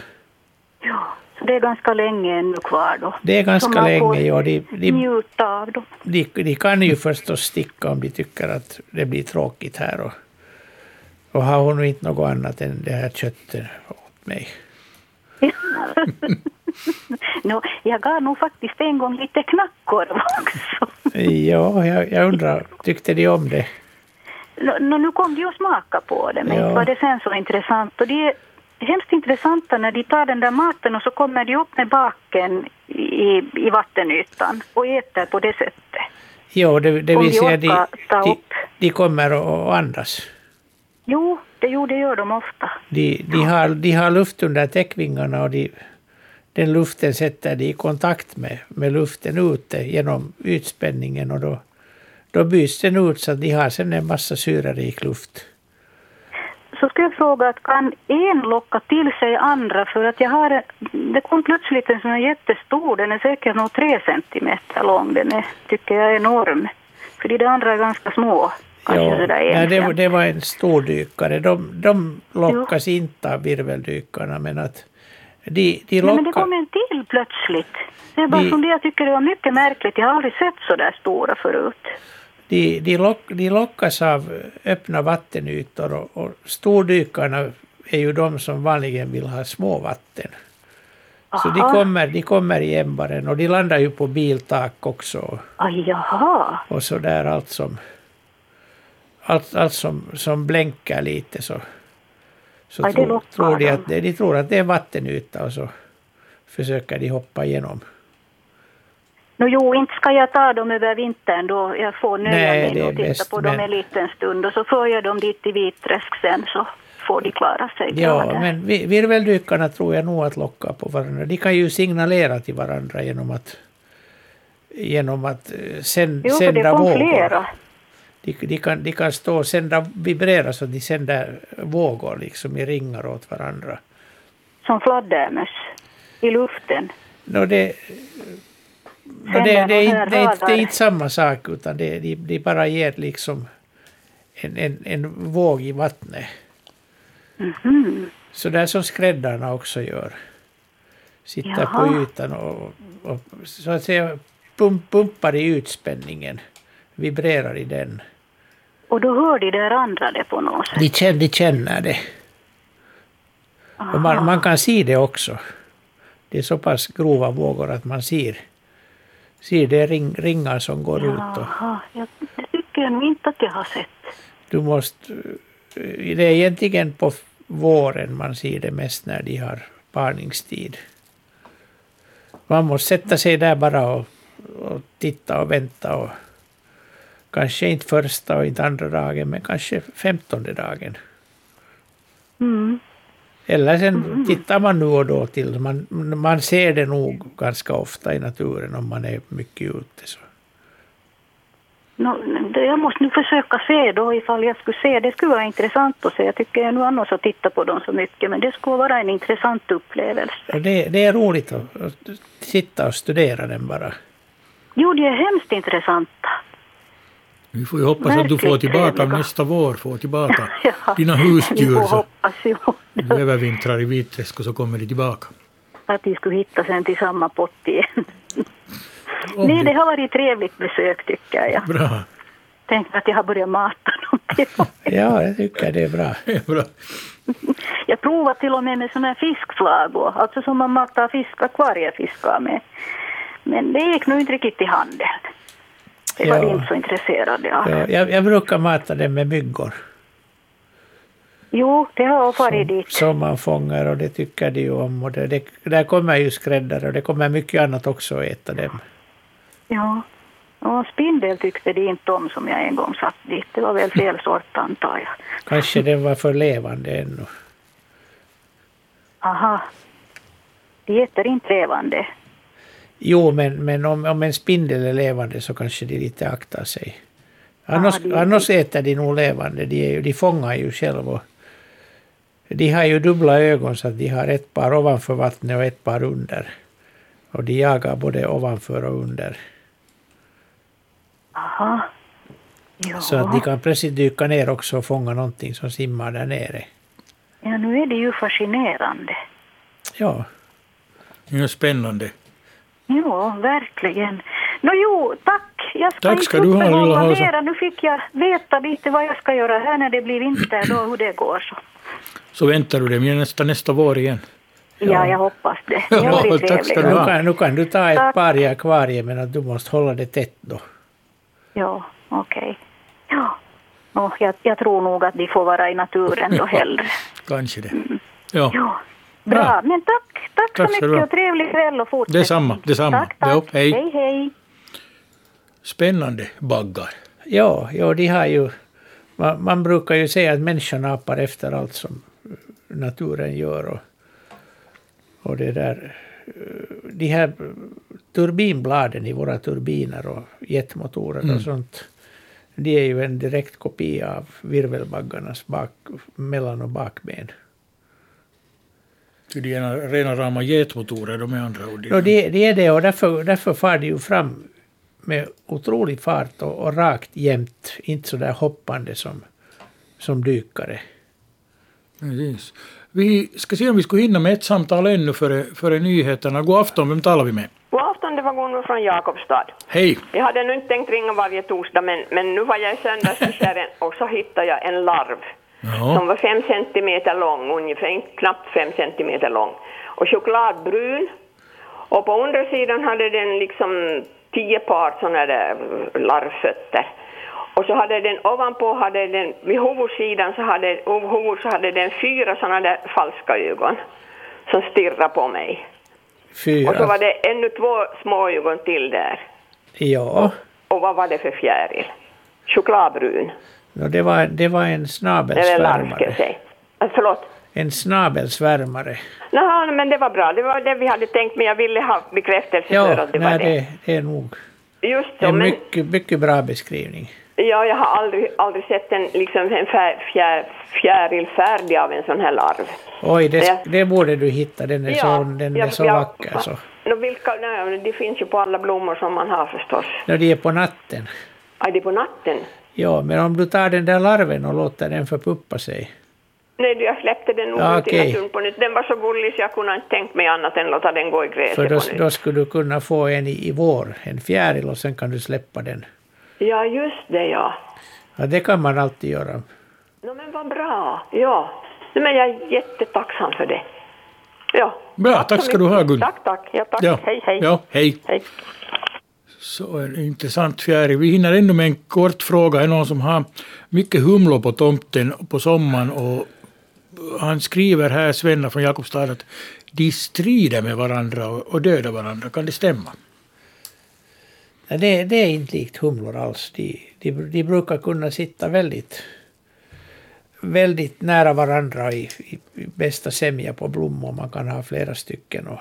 S7: Ja, det är ganska länge ännu kvar då.
S3: Det är ganska länge. Ja, de, de,
S7: Njuta av dem.
S3: de, de kan ju förstås sticka om de tycker att det blir tråkigt här. Och, och har hon inte något annat än det här köttet åt mig. [laughs]
S7: no, jag gav nog faktiskt en gång lite knackkorv också.
S3: Ja, jag, jag undrar, tyckte de om det?
S7: Nå, nå, nu kom de att smaka på det, men
S3: Ja.
S7: var det sen så intressant. Och det hemskt intressanta när de tar den där maten och så kommer de upp med baken i, i vattenytan och äter på det sättet.
S3: Jo, det, det vill säga de, de, de kommer att andas.
S7: Jo, det, jo, det gör de ofta.
S3: De, de, har, de har luft under täckvingarna och de, den luften sätter de i kontakt med, med luften ute genom ytspänningen och då, då byts den ut så att de har sen en massa syrerik luft.
S7: Så ska jag fråga att kan en locka till sig andra för att jag har det kom plötsligt en sån här jättestor, den är säkert nog tre centimeter lång, den är, tycker jag är enorm. För de andra är ganska små,
S3: Ja, nej, det, var-
S7: en.
S3: det var en stor dykare. De, de lockas inte av virveldykarna men att de, de
S7: Nej, men det
S3: lockar...
S7: kom en till plötsligt. Jag bara
S3: De-
S7: funderar, jag tycker det var mycket märkligt. Jag har aldrig sett så där stora förut.
S3: De, de, lock, de lockas av öppna vattenytor och, och stordykarna är ju de som vanligen vill ha små vatten. Så de
S7: Aha.
S3: kommer, de kommer i ämbaren och de landar ju på biltak också
S7: Aj, jaha.
S3: och så där allt som allt, allt som, som blänker lite så, så
S7: Aj,
S3: tror,
S7: lockar
S3: tror de att de tror att det är vattenyta och så försöker de hoppa igenom.
S7: Nå jo, inte ska jag ta dem över vintern då. Jag får nöja mig att titta
S3: bäst,
S7: på dem
S3: men-
S7: en liten stund och så för jag dem dit till Vitträsk sen så får de klara sig
S3: Ja,
S7: där.
S3: men vi- virveldykarna tror jag nog att locka på varandra. De kan ju signalera till varandra genom att genom att eh, sänd,
S7: Jo,
S3: sända vågor.
S7: flera.
S3: de, de, kan, de kan stå och sända, vibrera så de sänder vågor liksom i ringar åt varandra.
S7: Som fladdermöss i luften.
S3: No, det, no, det, det, är inte- det, är det är inte samma sak utan det, de, de bara ger liksom en, en, en våg i vattnet. Så där som skräddarna också gör. Sitter på ytan och, och så att säga pump, pumpar i utspänningen. Vibrerar i den.
S7: Och då hör de där andra det på något sätt.
S3: De känner, de känner det. Och man, man kan se det också. Det är så pass grova vågor att man ser, ser det ring, ringar som går ut. Och
S7: Jaha, jag, det tycker jag inte att jag har sett.
S3: du måste, det är egentligen på våren man ser det mest när de har parningstid. Man måste sätta sig där bara och, och titta och vänta. Och, kanske inte första och inte andra dagen, men kanske femtonde dagen.
S7: Mm.
S3: Eller sen tittar man nu och då till, man, man ser det nog ganska ofta i naturen om man är mycket ute. Så.
S7: Det- jag måste nu försöka se då ifall jag skulle se. Det skulle vara intressant att se. Jag tycker jag nu annars att titta på dem så mycket. Men det skulle vara en intressant upplevelse.
S3: Det, det är roligt att, att sitta och studera den bara.
S7: Jo, de är hemskt intressanta.
S1: Vi får ju hoppas att du får tillbaka
S7: trevliga.
S1: nästa vår, får tillbaka [laughs]
S7: Ja,
S1: dina
S7: Vi
S1: husdjur.
S7: får
S1: Så
S7: hoppas ju
S1: du övervintrar i Vitträsk och så kommer de tillbaka.
S7: att de skulle hitta sen till samma pott igen.
S1: Om
S7: Nej,
S1: de-
S7: det har varit ett trevligt besök tycker jag.
S1: Bra.
S7: Tänk att jag har börjat mata dem. [laughs]
S3: Ja, jag tycker det är bra.
S1: Bra.
S7: Jag provade till och med med sådana här fiskflagor, alltså som man matar fisk, akvariefiskar med. Men det gick nog inte riktigt i handen. Det var
S3: Ja.
S7: inte så intresserade av.
S3: Ja, jag, jag brukar mata den med myggor
S7: Jo, det har farit dit.
S3: som man fångar och det tycker de ju om. Och det, det, där kommer ju skräddare och det kommer mycket annat också att äta dem.
S7: Ja. Och spindel tyckte de inte om som jag en gång satt dit. Det var väl fel [laughs] sort antar jag.
S3: Kanske den var för levande ännu.
S7: Aha. De äter inte levande.
S3: Jo, men, men om, om en spindel är levande så kanske de lite aktar sig. Annars,
S7: Ah, det-
S3: annars äter de nog levande. De, är ju, de fångar ju själv. Och de har ju dubbla ögon så att de har ett par ovanför vattnet och ett par under. Och de jagar både ovanför och under.
S7: Aha. Ja.
S3: Så att de kan plötsligt dyka ner också och fånga någonting som simmar där nere.
S7: ja, nu är det ju fascinerande.
S3: Ja,
S1: Det är spännande.
S7: Ja, verkligen. Nå jo, tack. Jag ska
S1: Tack
S7: inte
S1: ska du ha, lilla Hasa.
S7: Nu fick jag veta lite vad jag ska göra här när det blir vinter, då hur det går. Så.
S1: Så väntar du dem nästa, nästa vår igen.
S7: Ja, jag hoppas det. [laughs]
S1: Ja,
S7: Det varit
S1: tack ska du
S7: trevligt.
S3: nu
S1: ha.
S3: kan, nu kan du ta ett
S7: Tack.
S3: par i akvariet men att du måste hålla det tätt då.
S7: Ja, okej. Ja. Nå, jag, jag tror nog att de får vara i naturen då [laughs] hellre.
S1: Kanske det. Ja,
S7: Ja. Bra,
S1: Bra.
S7: men tack, tack,
S1: Tack
S7: så mycket och trevlig kväll och fortsättning.
S1: Detsamma, detsamma.
S7: Tack, tack.
S1: Jo, hej.
S7: hej, hej.
S1: spännande baggar.
S3: Ja, ja de har ju... Man, man brukar ju säga att människan apar efter allt som naturen gör. Och, och det där... De här turbinbladen i våra turbiner och jetmotorer och sånt. De är ju en direkt kopia av virvelbaggarnas bak, mellan och bakben.
S1: Är rena rama jetmotorer de med andra ord.
S3: No, det, det är det och därför, därför far de ju fram med otrolig fart och, och rakt jämt. Inte så där hoppande som, som dykare.
S1: Precis. Vi ska se om vi skulle hinna med ett samtal ännu före, före nyheterna. God afton, vem talar vi med?
S8: God afton, det var Gunvor från Jakobstad.
S1: Hej!
S8: Jag hade nu inte tänkt ringa varje torsdag, men, men nu var jag i söndags i kärren och så hittade jag en larv som
S1: Ja,
S8: var fem centimeter lång, ungefär knappt fem centimeter lång. Och chokladbrun. Och på undersidan hade den liksom tio par sådana där larvfötter. Och så hade den ovanpå, hade den, vid huvudsidan så hade, huvud så hade den fyra sådana där falska ögon som stirrade på mig. Och så var
S3: Fyra.
S8: det ännu två små ögon till där.
S3: Ja,
S8: Och vad var det för fjäril? Chokladbrun.
S3: No, det, var, det var en
S8: Eller jag
S3: snabelsvärmare.
S8: säga. Äh, förlåt.
S3: En snabelsvärmare.
S8: Nå, men det var bra. Det var det vi hade tänkt, men jag ville ha bekräftelse för
S3: Ja,
S8: att det var
S3: nej,
S8: det.
S3: det, det är nog
S8: Just så,
S3: en
S8: men,
S3: mycket, mycket bra beskrivning.
S8: Ja, jag har aldrig, aldrig sett en, liksom en fjär, fjär, fjäril färdig av en sån här larv.
S3: Oj, det,
S8: Ja.
S3: det borde du hitta. Den är så, den är
S8: jag-
S3: så
S8: jag-
S3: vacker. Så.
S8: Nå, vilka, nej, det finns ju på alla blommor som man har förstås.
S3: När de är på natten.
S8: Är det på natten?
S3: Ja, men om du tar den där larven och låter den förpuppa sig.
S8: Nej, jag släppte den nog
S3: Ja,
S8: ut i
S3: okej.
S8: naturen på nytt. Den var så gullig så jag kunde inte tänkt mig annat än låta den gå i gräset
S3: För då, då skulle du kunna få en i, i vår, en fjäril, och sen kan du släppa den.
S8: Ja, just det ja.
S3: Ja, det kan man alltid göra.
S8: Nå, men vad bra. Ja. Nej, men jag är jättetacksam för det. Ja.
S1: Bra, tack
S8: så
S1: ska du ha. Gun.
S8: Tack, tack. Ja, tack.
S1: Ja,
S8: Hej, hej.
S1: Ja, hej.
S8: hej.
S1: Så en intressant fjäril. Vi hinner ännu med en kort fråga. Det Är någon som har mycket humlor på tomten på sommaren och han skriver här, Svenna från Jakobstad, att de strider med varandra och och dödar varandra. Kan det stämma?
S3: Nej, Det, det är inte likt humlor alls. De, de, de brukar kunna sitta väldigt, väldigt nära varandra i, i, i bästa sämja på blommor. Man kan ha flera stycken. Och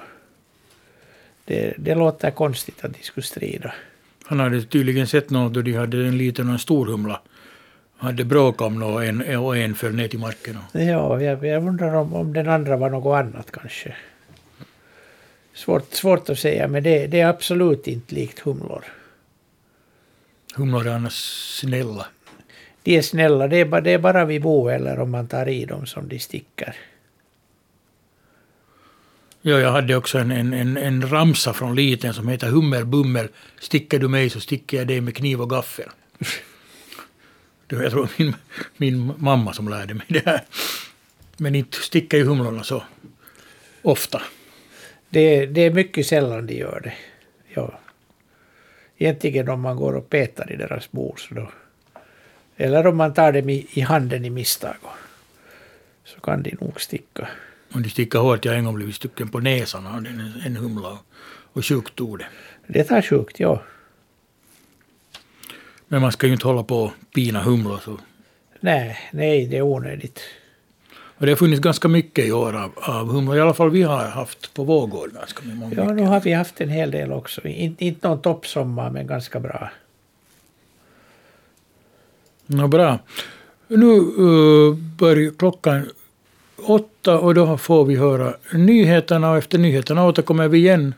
S3: det, det låter konstigt att de skulle strida.
S1: Han hade tydligen sett något då de hade en liten och en stor humla. Hade bråkat om något och en, och en föll ner till marken.
S3: Ja, jag, jag undrar om, om den andra var något annat kanske. Svårt, svårt att säga, men det, det är absolut inte likt humlor.
S1: humlor är annars snälla.
S3: De är snälla, det är, bara, det är bara vid bo eller om man tar i dem som de sticker.
S1: Ja, jag hade också en, en, en, en ramsa från liten som heter Hummer Bummer. Sticker du mig så sticker jag dig med kniv och gaffel. Det var jag tror min, min mamma som lärde mig det här. Men inte sticker ju humlorna så ofta.
S3: Det, det är mycket sällan de gör det. Ja. Egentligen om man går och petar i deras bord. Så då, eller om man tar dem i, i handen i misstag. Så kan de nog sticka.
S1: Och de sticker hårt. Jag har en gång blivit stucken på näsan av en, humla och, sjukt tog det.
S3: Det tar sjukt, ja.
S1: Men man ska ju inte hålla på och pina humlor. Så.
S3: Nej, nej, det är onödigt.
S1: Och det har funnits ganska mycket i år av, av humlor. I alla fall vi har haft på vår gård ganska många.
S3: Ja, nu har vi haft en hel del också. Inte, inte någon toppsommar, men ganska bra.
S1: Ja, bra. Nu uh, börjar klockan åtta och då får vi höra nyheterna och efter nyheterna återkommer vi igen.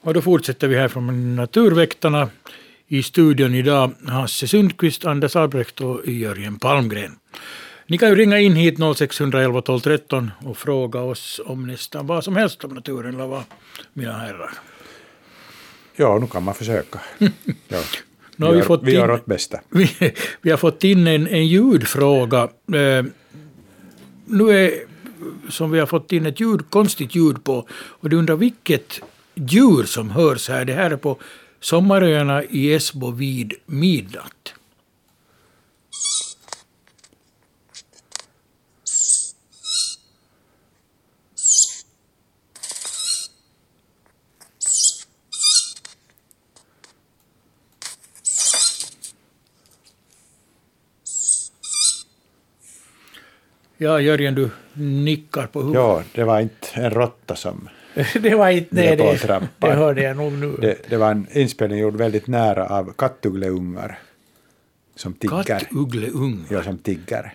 S1: Och då fortsätter vi här från Naturväktarna. I studion idag Hasse Sundqvist, Anders Albrecht och Jörgen Palmgren. Ni kan ju ringa in hit 0611 12 13 och fråga oss om nästan vad som helst om naturen, eller vad, mina herrar.
S2: Ja, nu kan man försöka. [laughs] Ja.
S1: Har vi
S2: gör,
S1: fått
S2: vi gör
S1: in-
S2: bästa. [laughs]
S1: Vi, vi har fått in en, en ljudfråga. Eh, nu är som vi har fått in ett ljud, konstigt ljud på och du undrar vilket djur som hörs här. Det här är på Sommaröarna i Esbo vid midnatt. Ja, Jörgen, du nickar på huvudet.
S2: Ja, det var inte en råtta som... [laughs]
S3: det var inte... Nej, det, det hörde jag nog nu.
S2: Det, det var en inspelning gjord väldigt nära av kattugleungar. Som tiggar.
S1: Kattugleung.
S2: Ja, som tiggar.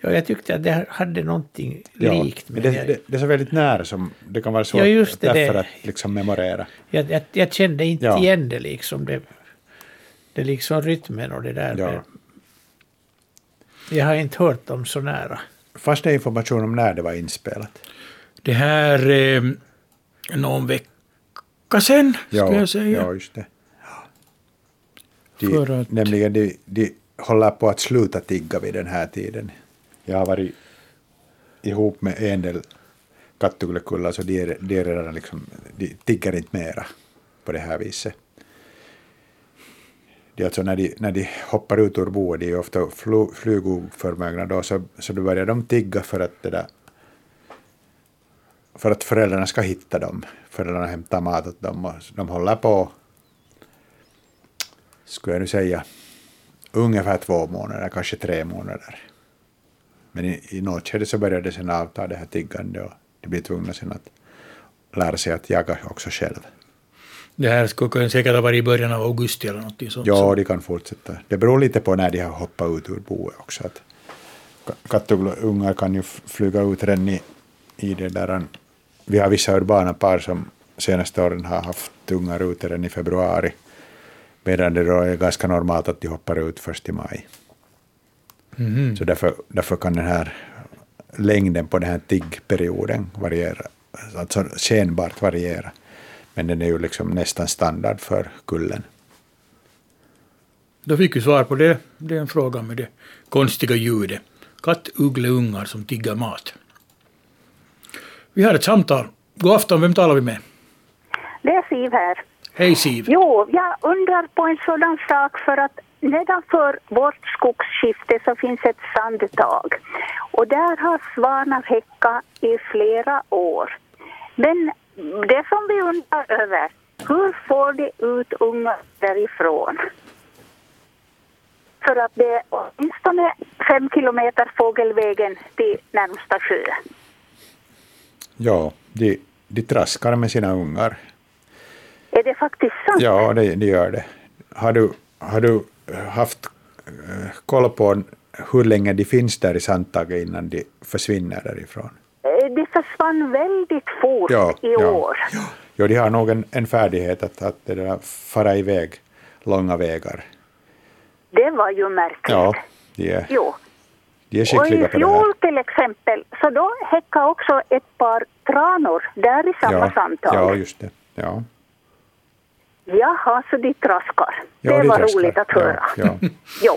S3: Ja, jag tyckte att det hade någonting
S2: Ja,
S3: likt.
S2: men det,
S3: jag,
S2: det, det är så väldigt nära som det kan vara svårt
S3: Ja, just det,
S2: därför att liksom memorera.
S3: jag, jag, jag kände inte
S2: Ja.
S3: igen det liksom. Det, det liksom rytmen och det där.
S2: Ja.
S3: Jag har inte hört dem så nära.
S2: Fast det information om när det var inspelat.
S1: Det här eh, någon vecka ska
S2: Ja,
S1: jag säga.
S2: ja just det. De,
S1: För att-
S2: Nämligen de, de håller på att sluta tigga vid den här tiden. Jag har varit ihop med en del kattuglekullar så de är, de är redan liksom, de tigger inte mera på det här viset. Det alltså när de, när de hoppar ut ur boet, de är ofta flu, då, så, så då börjar de tigga för att det där för att föräldrarna ska hitta dem. Föräldrarna hämtar mat åt dem och de håller på, skulle jag nu säga, ungefär två månader, kanske tre månader. Men i, i något skede så börjar det sen avta det här tiggandet och de blir tvungna sen att lära sig att jaga också själv.
S1: Det här skulle säkert ha varit i början av augusti eller någonting sånt.
S2: Ja, de kan fortsätta. Det beror lite på när de har hoppat ut ur boet också. Att kattungar kan ju flyga ut redan i, i det där. Vi har vissa urbana par som senaste åren har haft ungar ute redan i februari. Medan det då är ganska normalt att de hoppar ut först i maj.
S1: Mhm.
S2: Så därför, därför kan den här längden på den här tiggperioden variera. Alltså skenbart variera. Men den är ju liksom nästan standard för kullen.
S1: Då fick vi svar på det. Det är en fråga med det konstiga ljudet. Kattugleungar som tigger mat. Vi har ett samtal. God afton, vem talar vi med?
S9: Det är Siv här.
S1: Hej Siv.
S9: Jo, jag undrar på en sådan sak för att nedanför vårt skogsskifte så finns ett sandtag och där har svanar häckat i flera år. Men det som vi undrar över, hur får de ut ungar därifrån? För att det är åtminstone fem kilometer fågelvägen till närmsta sjö.
S2: Ja, de, de traskar med sina ungar.
S9: Är det faktiskt sant?
S2: Ja, det, det gör det. Har du, har du haft eh, koll på hur länge de finns där i sandtaget innan de försvinner därifrån?
S9: Försvann väldigt fort
S2: Ja,
S9: i
S2: ja.
S9: år.
S2: Jo, de har nog en, en färdighet att, att det där, fara iväg långa vägar.
S9: Det var ju märkligt.
S2: Ja, de är,
S9: Jo.
S2: de är
S9: Och
S2: skickliga
S9: i
S2: det här.
S9: fjol till exempel, så då häckade också ett par tranor där i samma
S2: Ja,
S9: samtal.
S2: ja, just det. Ja.
S9: Jaha, så de traskar.
S2: Ja,
S9: det
S2: de
S9: var
S2: traskar.
S9: roligt att
S2: Ja,
S9: höra.
S2: ja. [laughs]
S9: Jo.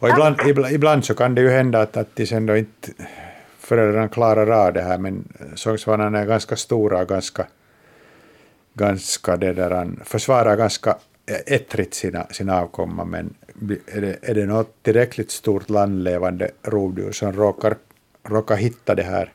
S2: Och ibland, ibland, ibland så kan det ju hända att, att de sen då inte föräldrarna klarar av det här, men sångsvanarna är ganska stora och ganska, ganska det där, försvarar ganska eh, ettrigt sina, sina avkomma, men är det, är det något tillräckligt stort landlevande rovdjur som råkar, råkar hitta det här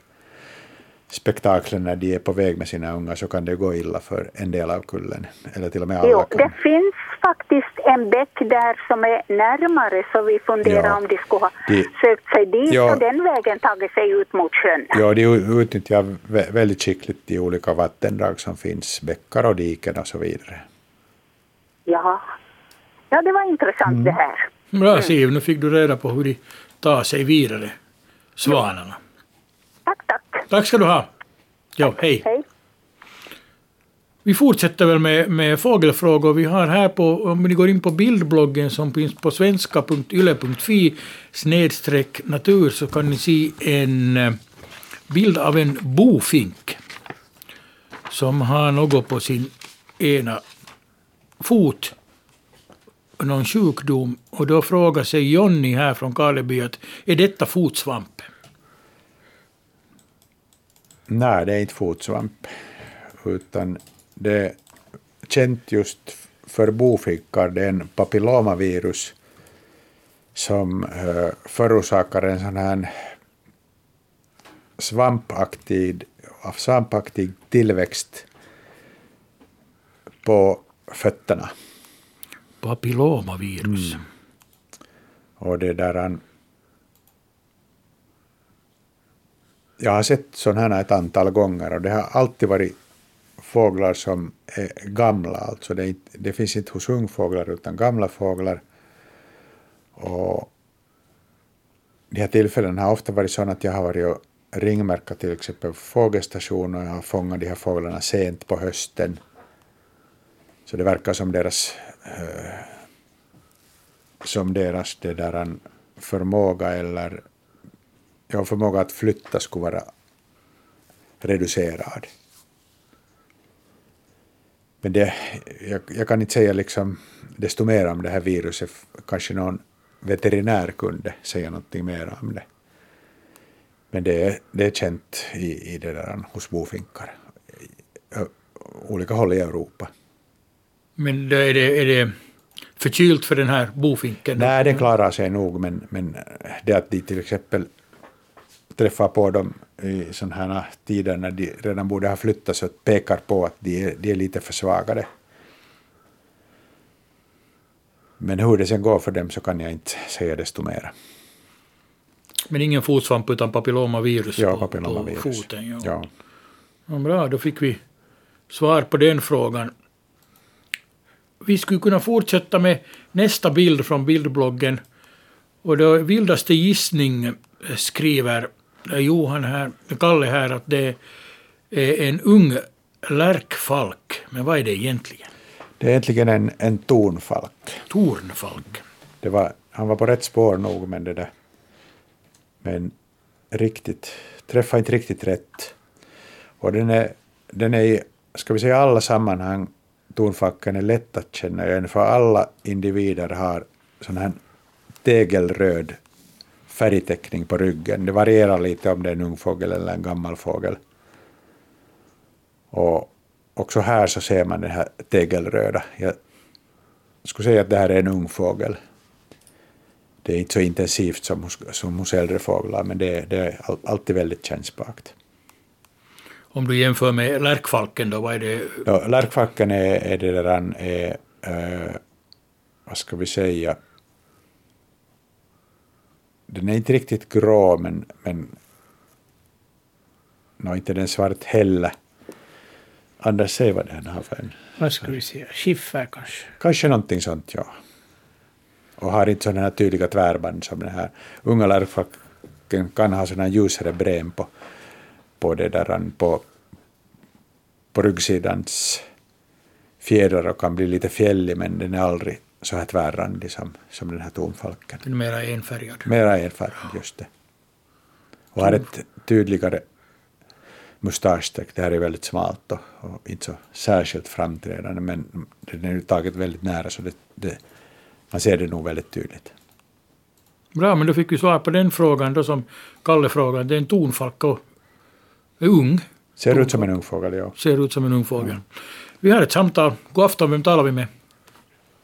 S2: spektaklen när de är på väg med sina ungar så kan det gå illa för en del av kullen, eller till och med alla
S9: Jo,
S2: kan.
S9: det finns faktiskt en bäck där som är närmare så vi funderar
S2: Ja.
S9: om de skulle ha
S2: De-
S9: sökt sig dit
S2: Ja.
S9: och den vägen tagit sig ut mot sjön.
S2: Ja, de utnyttjar vä- väldigt skickligt de olika vattendrag som finns, bäckar och diken och så vidare.
S9: Ja. ja, det var intressant
S2: Mm.
S9: det här.
S1: Bra Siv, nu fick du reda på hur de tar sig vidare, svanarna.
S9: Tack, tack.
S1: Tack ska du ha. Ja, hej.
S9: Hej.
S1: Vi fortsätter väl med, med fågelfrågor. Vi har här på, om ni går in på bildbloggen som finns på svenska.yle.fi snedstreck natur så kan ni se en eh, bild av en bofink som har något på sin ena fot, någon sjukdom. Och då frågar sig Jonny här från Karleby att är detta fotsvamp?
S2: Nej, det är inte fotsvamp, utan det är känt just för bofinkar. Det är en papillomavirus som eh, förorsakar en sån här svampaktig, svampaktig tillväxt på fötterna.
S1: Papillomavirus.
S2: Och det där Jag har sett sådana här ett antal gånger och det har alltid varit fåglar som är gamla. Alltså det, är inte, det finns inte hos ungfåglar utan gamla fåglar. Och de här tillfällena har ofta varit sådana att jag har varit och ringmärkat till exempel fågelstationer och jag har fångat de här fåglarna sent på hösten. Så det verkar som deras eh, som deras det där förmåga eller ja, förmåga att flytta skulle vara reducerad. Men det, jag, jag kan inte säga liksom desto mer om det här viruset. Kanske någon veterinär kunde säga någonting mer om det. Men det är, det är känt i, i det där hos bofinkar. Olika håll i Europa.
S1: Men är det, är det förkylt för den här bofinken?
S2: Nej, den klarar sig nog, men, men det att de till exempel träffar på dem i sådana här tider när de redan borde ha flyttat så pekar på att de är, de är lite försvagade. Men hur det sen går för dem så kan jag inte säga desto mer.
S1: Men ingen fotsvamp utan papillomavirus
S2: Ja,
S1: på,
S2: papillomavirus.
S1: på foten? Ja.
S2: Ja.
S1: Ja, bra, då fick vi svar på den frågan. vi skulle kunna fortsätta med nästa bild från bildbloggen. Och då vildaste gissning eh, eh, Johan här, Kalle här att det är en ung lärkfalk. Men vad är det egentligen?
S2: Det är egentligen en, en tornfalk.
S1: Tornfalk.
S2: Det var, han var på rätt spår nog, men det där... Men riktigt, träffade inte riktigt rätt. Och den är, den är i, ska vi säga alla sammanhang, tornfalken är lätt att känna igen, för alla individer har sån här tegelröd färgteckning på ryggen. Det varierar lite om det är en ung fågel eller en gammal fågel. Och också här så ser man den här tegelröda. Jag skulle säga att det här är en ung fågel. Det är inte så intensivt som hos, som hos äldre fåglar, men det är, det är alltid väldigt kännspakt.
S1: Om du jämför med lärkfalken då, vad är det?
S2: Ja, lärkfalken är, är det där är, äh, vad ska vi säga, den är inte riktigt grå, men, men no, inte den svart heller. Anders, säg vad den har för en.
S3: Vad ska vi säga? Skiffer kanske?
S2: Kanske någonting sånt, ja. Och har inte sådana här tydliga tvärband som den här unga lärkfalken kan ha sådana ljusare brän på, på det där, på, på ryggsidans fjädrar och kan bli lite fjällig, men den är aldrig så här tvärrandig som, som den här tonfalken.
S1: Den är mera enfärgad.
S2: Mera enfärgad, just det. Och har ett tydligare mustaschstreck. Det här är väldigt smalt och, och, inte så särskilt framträdande, men den är ju taget väldigt nära så det, det, man ser det nog väldigt tydligt.
S1: Bra, men då fick vi svar på den frågan då som Kalle frågade. Det är en tonfalk och är ung.
S2: Ser ut som en ung fågel, ja.
S1: Ser ut som en ung fågel. Mm. Vi har ett samtal. God afton, vem talar vi med?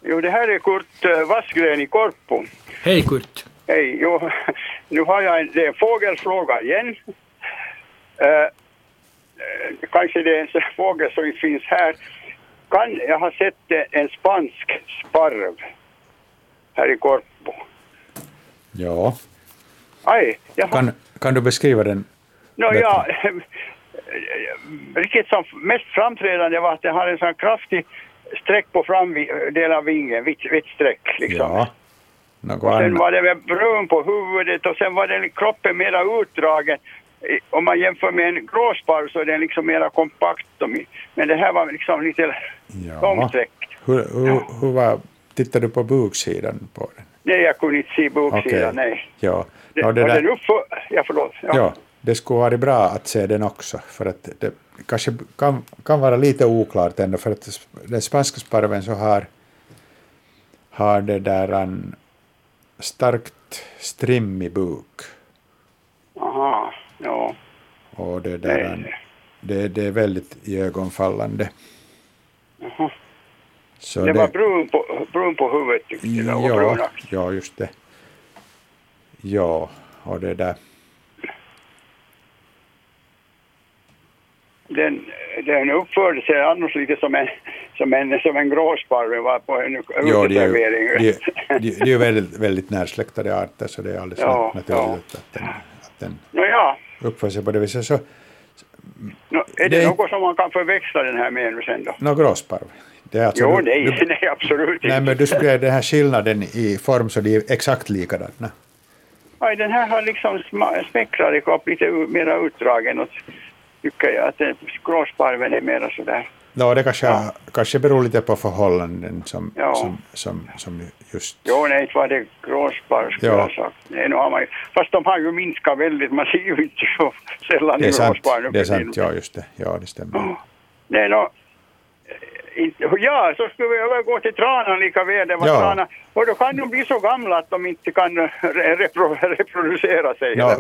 S10: Jo, det här är Kurt uh, Vassgren i Korpo.
S1: Hej Kurt.
S10: Hej. Jo, [laughs] nu har jag en, det är en fågelfråga igen. Uh, kanske det är en fågel som finns här. Kan, jag har sett en spansk sparv här i Korpo.
S2: Ja.
S10: Aj, jag
S2: har... kan, kan du beskriva den?
S10: No, ja, [laughs] riktigt som mest framträdande var att den har en sån kraftig streck på framdelen av vingen, vitt, vitt streck liksom. Ja.
S2: Något
S10: och sen var det brun på huvudet och sen var den kroppen mera utdragen. Om man jämför med en gråsparv så är den liksom mera kompakt. Men det här var liksom lite ja. långsträckt.
S2: Hur, hur, ja. hur var, tittade du på buksidan på den?
S10: Nej, jag kunde inte se buksidan, okay. nej.
S2: Ja.
S10: Det, no, det där... den uppför... Ja, förlåt.
S2: Ja. ja, det skulle vara bra att se den också, för att det kanske kan, kan vara lite oklart ändå, för att den spanska sparven så har, har det där en starkt strimmig buk.
S10: Aha, ja.
S2: Och det där en, det, det är väldigt iögonfallande.
S10: Aha. Så det, det var brun på, brun på huvudet tyckte jag.
S2: Ja, ja, just det. Ja, och det där.
S10: Den, den uppförde sig annars lite som en, som en, som en gråsparv var på en uteservering.
S2: Ja, det är ju, det, är ju väldigt, väldigt närsläktade arter så det är alldeles ja, naturligt ja. att den, att den
S10: no, ja.
S2: uppför sig på det viset. Så,
S10: no, är det, det något som man kan förväxla den här med sen då?
S2: Nå, gråsparv.
S10: Det är alltså, jo, nej, du, [laughs] nej, absolut inte.
S2: Nej, men du skulle den här skillnaden i form så de är exakt likadana.
S10: Nej, den här har liksom smäckrare kropp, lite mera utdragen och tycker jag att gråsparven är mera sådär.
S2: No, det kanske, ja. kanske beror lite på förhållanden som, ja. som, som, som just...
S10: Jo, nej, inte var det gråsparv skulle ja. jag sagt. Nej, nu har man, fast de har ju minskat väldigt, man ser ju inte så sällan
S2: det är sant, Det är sant, ja just det, ja det stämmer.
S10: Oh. Nej, no, Ja, så skulle vi övergå till tranan lika väl. Det var ja. trana. Och då kan de bli så gamla att de inte kan repro reproducera sig.
S2: Ja,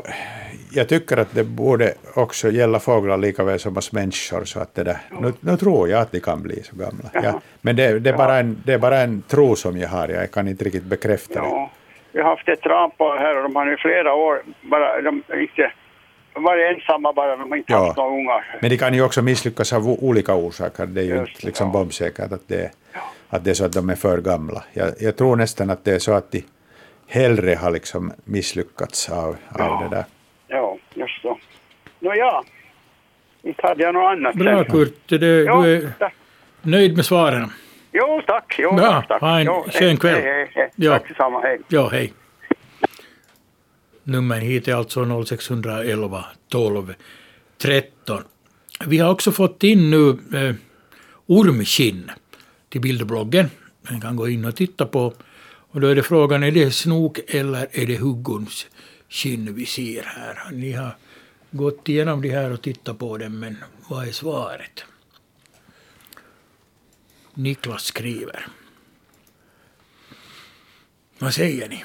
S2: jag tycker att det borde också gälla fåglar lika väl som oss människor. Så att det där, nu, nu tror jag att de kan bli så gamla. Ja. Men det, det, är bara en, det är bara en tro som jag har. Jag kan inte riktigt bekräfta det.
S10: Vi har haft ett tranpar här och de har nu flera år bara de, inte varit ensamma bara, de har inte ja. haft några ungar.
S2: Men de kan ju också misslyckas av olika orsaker. Det är ju Just, inte liksom ja. bombsäkert att det, ja. att det är så att de är för gamla. Jag, jag, tror nästan att det är så att de hellre har liksom misslyckats av, av
S10: ja.
S2: det där.
S10: Ja, just så. Nåja, inte hade jag något annat.
S1: Bra Kurt, det, du är nöjd med svaren?
S10: Jo, tack. Jo,
S1: Bra.
S10: tack, tack.
S1: Ha en
S10: jo,
S1: skön
S10: hej,
S1: kväll.
S10: Hej, hej, hej.
S1: Ja.
S10: Tack detsamma. Hej.
S1: Ja, hej. Nummer hit är alltså 0611 12 13. Vi har också fått in nu eh, ormskinn till bildbloggen. Man kan gå in och titta på. Och då är det frågan, är det snok eller är det huggorms skinn vi ser här? Ni har gått igenom det här och tittat på dem, men vad är svaret? Niklas skriver. Vad säger ni?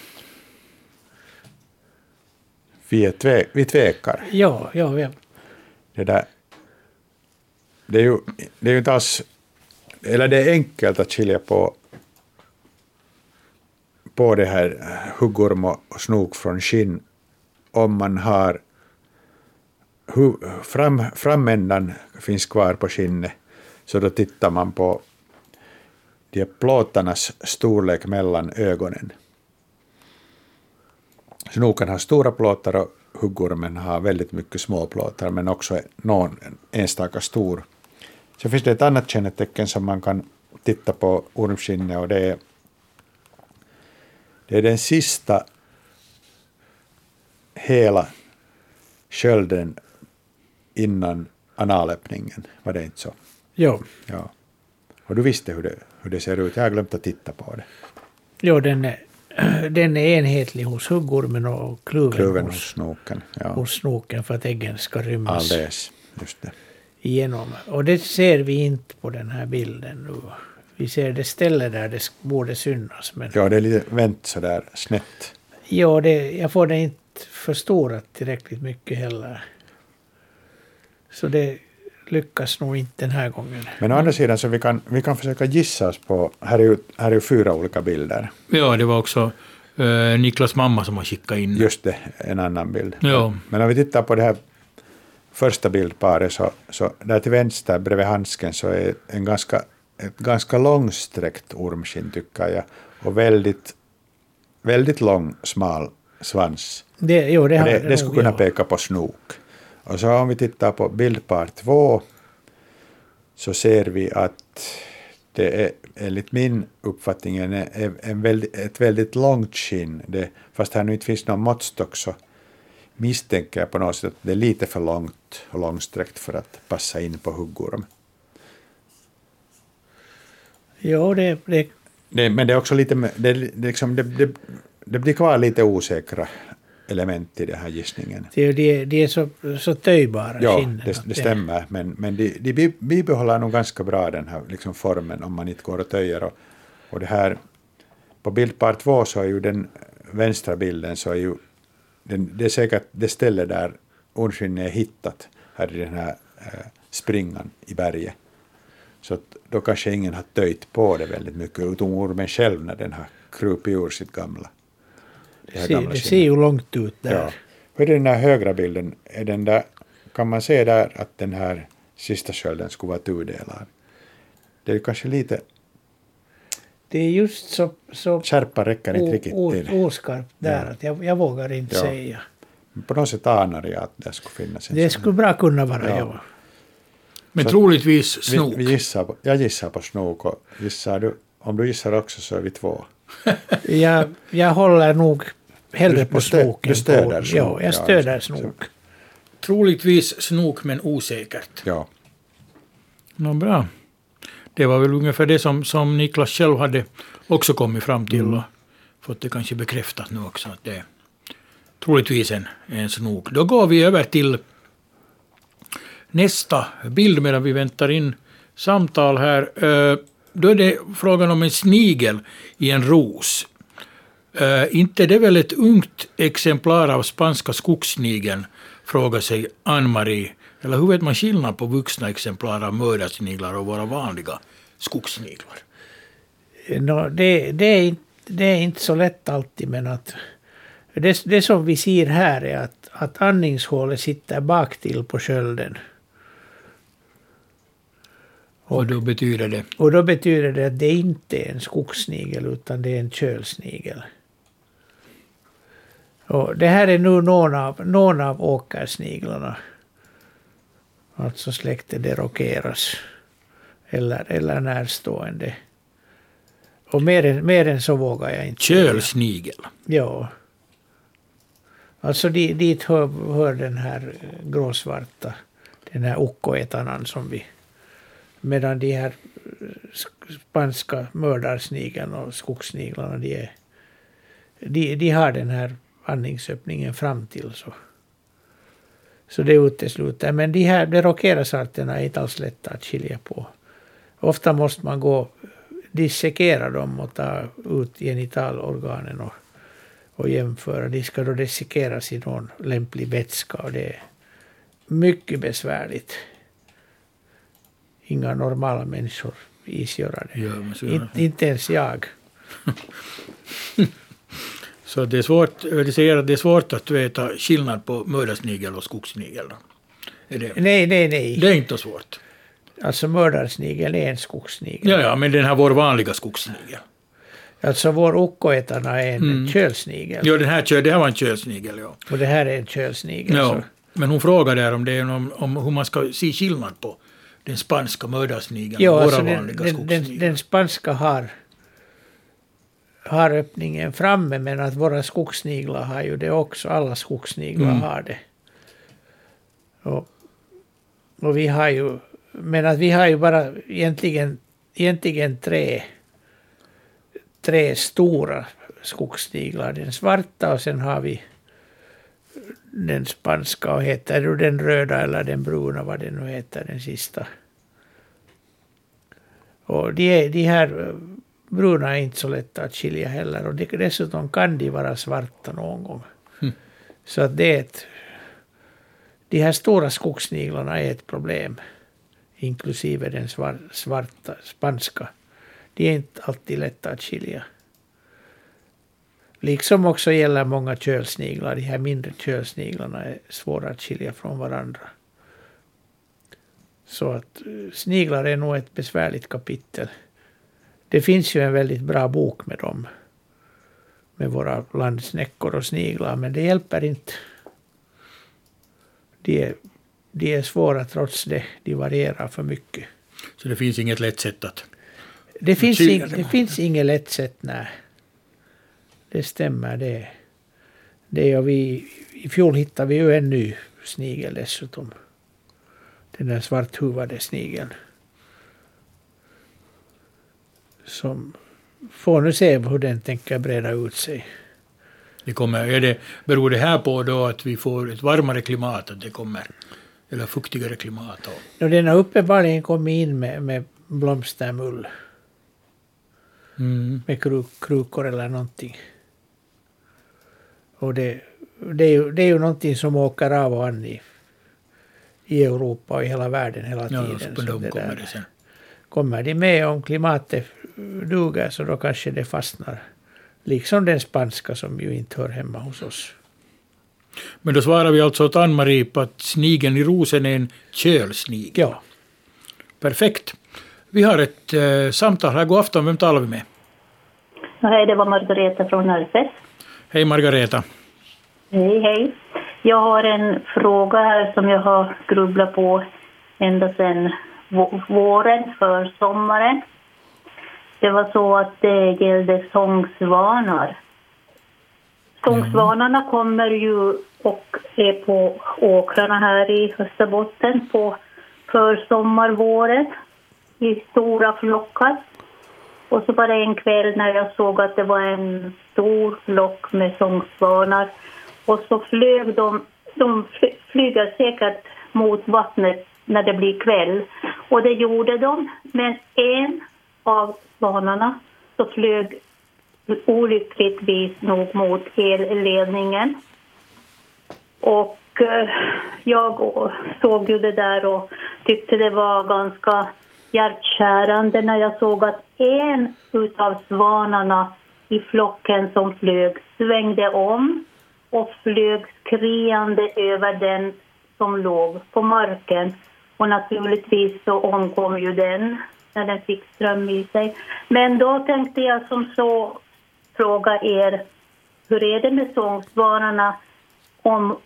S2: Vi, är tve, vi tvekar.
S3: Ja, ja, ja.
S2: Det, där, det, är ju, det är ju inte alls... Eller det är enkelt att skilja på, på det här huggorm och snok från skinn om man har hu, fram, framändan finns kvar på skinnet, så då tittar man på de plåtarnas storlek mellan ögonen. Snoken har stora plåtar och huggormen har väldigt mycket små plåtar, men också någon enstaka stor. Så finns det ett annat kännetecken som man kan titta på ormskinnet och det är, det är den sista hela skölden innan analöppningen. Var det inte så?
S3: Ja,
S2: Ja. Och du visste hur det, hur det ser ut. Jag har glömt att titta på det.
S3: ja den, är, [clears throat] den är enhetlig hos huggormen och kluven,
S2: Kluven hos
S3: hos,
S2: snoken. Ja.
S3: hos snoken för att äggen ska rymmas
S2: Alldeles. Just det.
S3: igenom. Och det ser vi inte på den här bilden nu. Vi ser det ställe där det borde synas. Men
S2: Ja, det är lite vänt sådär snett.
S3: ja, det, jag får det inte förstorat tillräckligt mycket heller. Så det lyckas nog inte den här gången.
S2: Men å andra sidan så vi kan, vi kan försöka gissa oss på, här är ju, här är ju fyra olika bilder.
S1: Ja, det var också eh, Niklas mamma som har skickat in.
S2: Just det, en annan bild.
S1: Ja.
S2: Men om vi tittar på det här första bildparet så, så där till vänster bredvid handsken så är en ganska, ett ganska långsträckt ormskinn tycker jag och väldigt, väldigt lång smal svans.
S3: Det, jo, det,
S2: det,
S3: det
S2: det skulle kunna
S3: ja.
S2: peka på snok. Och så om vi tittar på bildpar två så ser vi att det är enligt min uppfattning en, en väldigt, ett väldigt långt skinn. Det, fast här nu inte finns någon måttstock så misstänker jag på något sätt att det är lite för långt och långsträckt för att passa in på huggorm.
S3: Jo, det, det,
S2: Det, men det är också lite, det, det, liksom, det, det, det blir kvar lite osäkra element i den här gissningen.
S3: det, det, de är så, så töjbara
S2: Ja,
S3: skinnen.
S2: det, det stämmer. Men, men de, de bi- bibehåller nog ganska bra den här liksom formen om man inte går och töjer. Och, och det här, på bildpar två så är ju den vänstra bilden så är ju den, det är säkert det ställe där ormskinnet är hittat här i den här eh, springan i berget. Så att då kanske ingen har töjt på det väldigt mycket, utom ormen själv när den har krupit ur sitt gamla.
S3: Det, ser, det ju långt ut där.
S2: Ja. Är det den här högra bilden? Är den där, kan man se där att den här sista skölden skulle vara tudelad? Det är kanske lite,
S3: Det är just så, så
S2: skärpan räcker inte riktigt till.
S3: oskarpt där
S2: Ja.
S3: att jag, jag vågar inte
S2: Ja.
S3: säga.
S2: På något sätt anar jag att det skulle finnas en
S3: Det
S2: sån.
S3: skulle bra kunna vara,
S2: Ja.
S3: ja.
S1: Men
S2: Så-
S1: troligtvis snok.
S2: Vi, vi gissar på, jag gissar på snok och gissar du, om du gissar också så är vi två. [laughs]
S3: Jag, jag håller nog hellre på snoken.
S2: du stöder
S3: på,
S2: snok,
S3: Ja,
S2: ja,
S3: jag stöder
S2: så-
S3: snok.
S1: Troligtvis snok, men osäkert.
S2: Ja,
S1: Nå, bra. Det var väl ungefär det som, som Niklas själv hade också kommit fram till
S2: Mm.
S1: och fått det kanske bekräftat nu också att det är troligtvis en, en snok. Då går vi över till nästa bild medan vi väntar in samtal här. Eh, Då är det frågan om en snigel i en ros. Eh, inte det är väl ett ungt exemplar av spanska skogssnigeln, frågar sig Ann-Marie. Eller hur vet man skillnad på vuxna exemplar av mördarsniglar och våra vanliga skogssniglar?
S3: Nå, det, det, är inte, det är inte så lätt alltid, men att det, det som vi ser här är att, att andningshålet sitter bak till på skölden.
S1: Och då betyder det...
S3: Och då betyder det att det inte är en skogssnigel utan det är en kölsnigel. Och det här är nu någon av, någon av åkersniglarna. Alltså släktet Derokeras. Eller, eller närstående. Och mer än, mer än så vågar jag inte.
S1: Kölsnigel.
S3: Ja. Alltså di- dit hör, hör den här gråsvarta, den här ukkoetanan som vi... Medan de här sk- spanska mördarsnigeln och skogssniglarna, de, är, de, de har den här andningsöppningen fram till. Så, så det utesluter. Men de här Derokeras-arterna är inte alls lätta att skilja på. Ofta måste man gå dissekera dem och ta ut genitalorganen och, och jämföra. De ska då dissekeras i någon lämplig vätska och det är mycket besvärligt. Inga normala människor isgöra det.
S1: Ja,
S3: inte, inte ens jag. [laughs]
S1: Så det är svårt, det säger att det är svårt att veta skillnad på mördarsnigel och skogssnigel. Det,
S3: Nej, nej, nej.
S1: det är inte svårt.
S3: Alltså mördarsnigel är en skogssnigel.
S1: Ja, ja, men den här vår vanliga skogssnigel.
S3: Alltså vår ukkoetana är en
S1: Mm.
S3: kölsnigel.
S1: Ja, den här, det här var en kölsnigel, ja.
S3: Och det här är en kölsnigel.
S1: ja.
S3: så-
S1: Men hon frågade där om, det om, om hur man ska se skillnad på den spanska mördarsnigeln
S3: Ja,
S1: och våra
S3: alltså den,
S1: vanliga
S3: den, den, den spanska har, har öppningen framme, men att våra skogssniglar har ju det också. Alla skogssniglar
S1: Mm.
S3: har det. Och, och vi har ju, men att vi har ju bara egentligen, egentligen tre, tre stora skogssniglar. Den svarta och sen har vi den spanska och heter du den röda eller den bruna, vad det nu heter, den sista. Och de, är, de här bruna är inte så lätta att skilja heller. Och dessutom kan de vara svarta någon gång. Så att det är ett... De här stora skogssniglarna är ett problem. Inklusive den svar, svarta, spanska. De är inte alltid lätta att skilja. Liksom också gäller många kölsniglar. De här mindre kölsniglarna är svåra att skilja från varandra. Så att eh, sniglar är nog ett besvärligt kapitel. Det finns ju en väldigt bra bok med dem. Med våra landsnäckor och sniglar, men det hjälper inte. De är, de är svåra trots det. De varierar för mycket.
S1: Så det finns inget lätt sätt att...
S3: Det finns, ing, det finns inget lätt sätt, nej. Det stämmer det. det och vi, I fjol hittade vi ju en ny snigel dessutom. Den där svarthuvade snigeln. Som får nu se hur den tänker breda ut sig.
S1: Det kommer, är det, beror det här på då att vi får ett varmare klimat, att det kommer, eller fuktigare klimat? Och,
S3: Och den har uppenbarligen kommit in med, med blomstermull.
S1: mm.
S3: med kruk, krukor eller någonting. Och det, det, är ju, det är ju någonting som åker av och an i, i Europa och i hela världen hela
S1: Ja,
S3: tiden.
S1: på
S3: Så det
S1: kommer det sen.
S3: kommer de med om klimatet duger så då kanske det fastnar. Liksom den spanska som ju inte hör hemma hos oss.
S1: Men då svarar vi alltså åt Ann-Marie på att snigeln i rosen är en kölsnigel.
S3: Ja,
S1: Perfekt. Vi har ett eh, samtal här. God afton, vem talar vi med?
S11: Hej, det var Margareta från Närfes.
S1: Hej Margareta.
S11: Hej, hej. Jag har en fråga här som jag har grubblat på ända sedan vå- våren, för sommaren. Det var så att eh, det gällde sångsvanar. Sångsvanarna kommer ju och är på åkrarna här i Österbotten på försommarvåren i stora flockar. Och så var det en kväll när jag såg att det var en stor flock med sångsvanar. Och så flög de, de flyger säkert mot vattnet när det blir kväll. Och det gjorde de, men en av svanarna så flög olyckligtvis nog mot elledningen. Och eh, jag såg ju det där och tyckte det var ganska hjärtkärande när jag såg att en utav svanarna i flocken som flög svängde om och flög skriande över den som låg på marken. Och naturligtvis så omkom ju den när den fick ström i sig. Men då tänkte jag som så fråga er, hur är det med sångsvararna om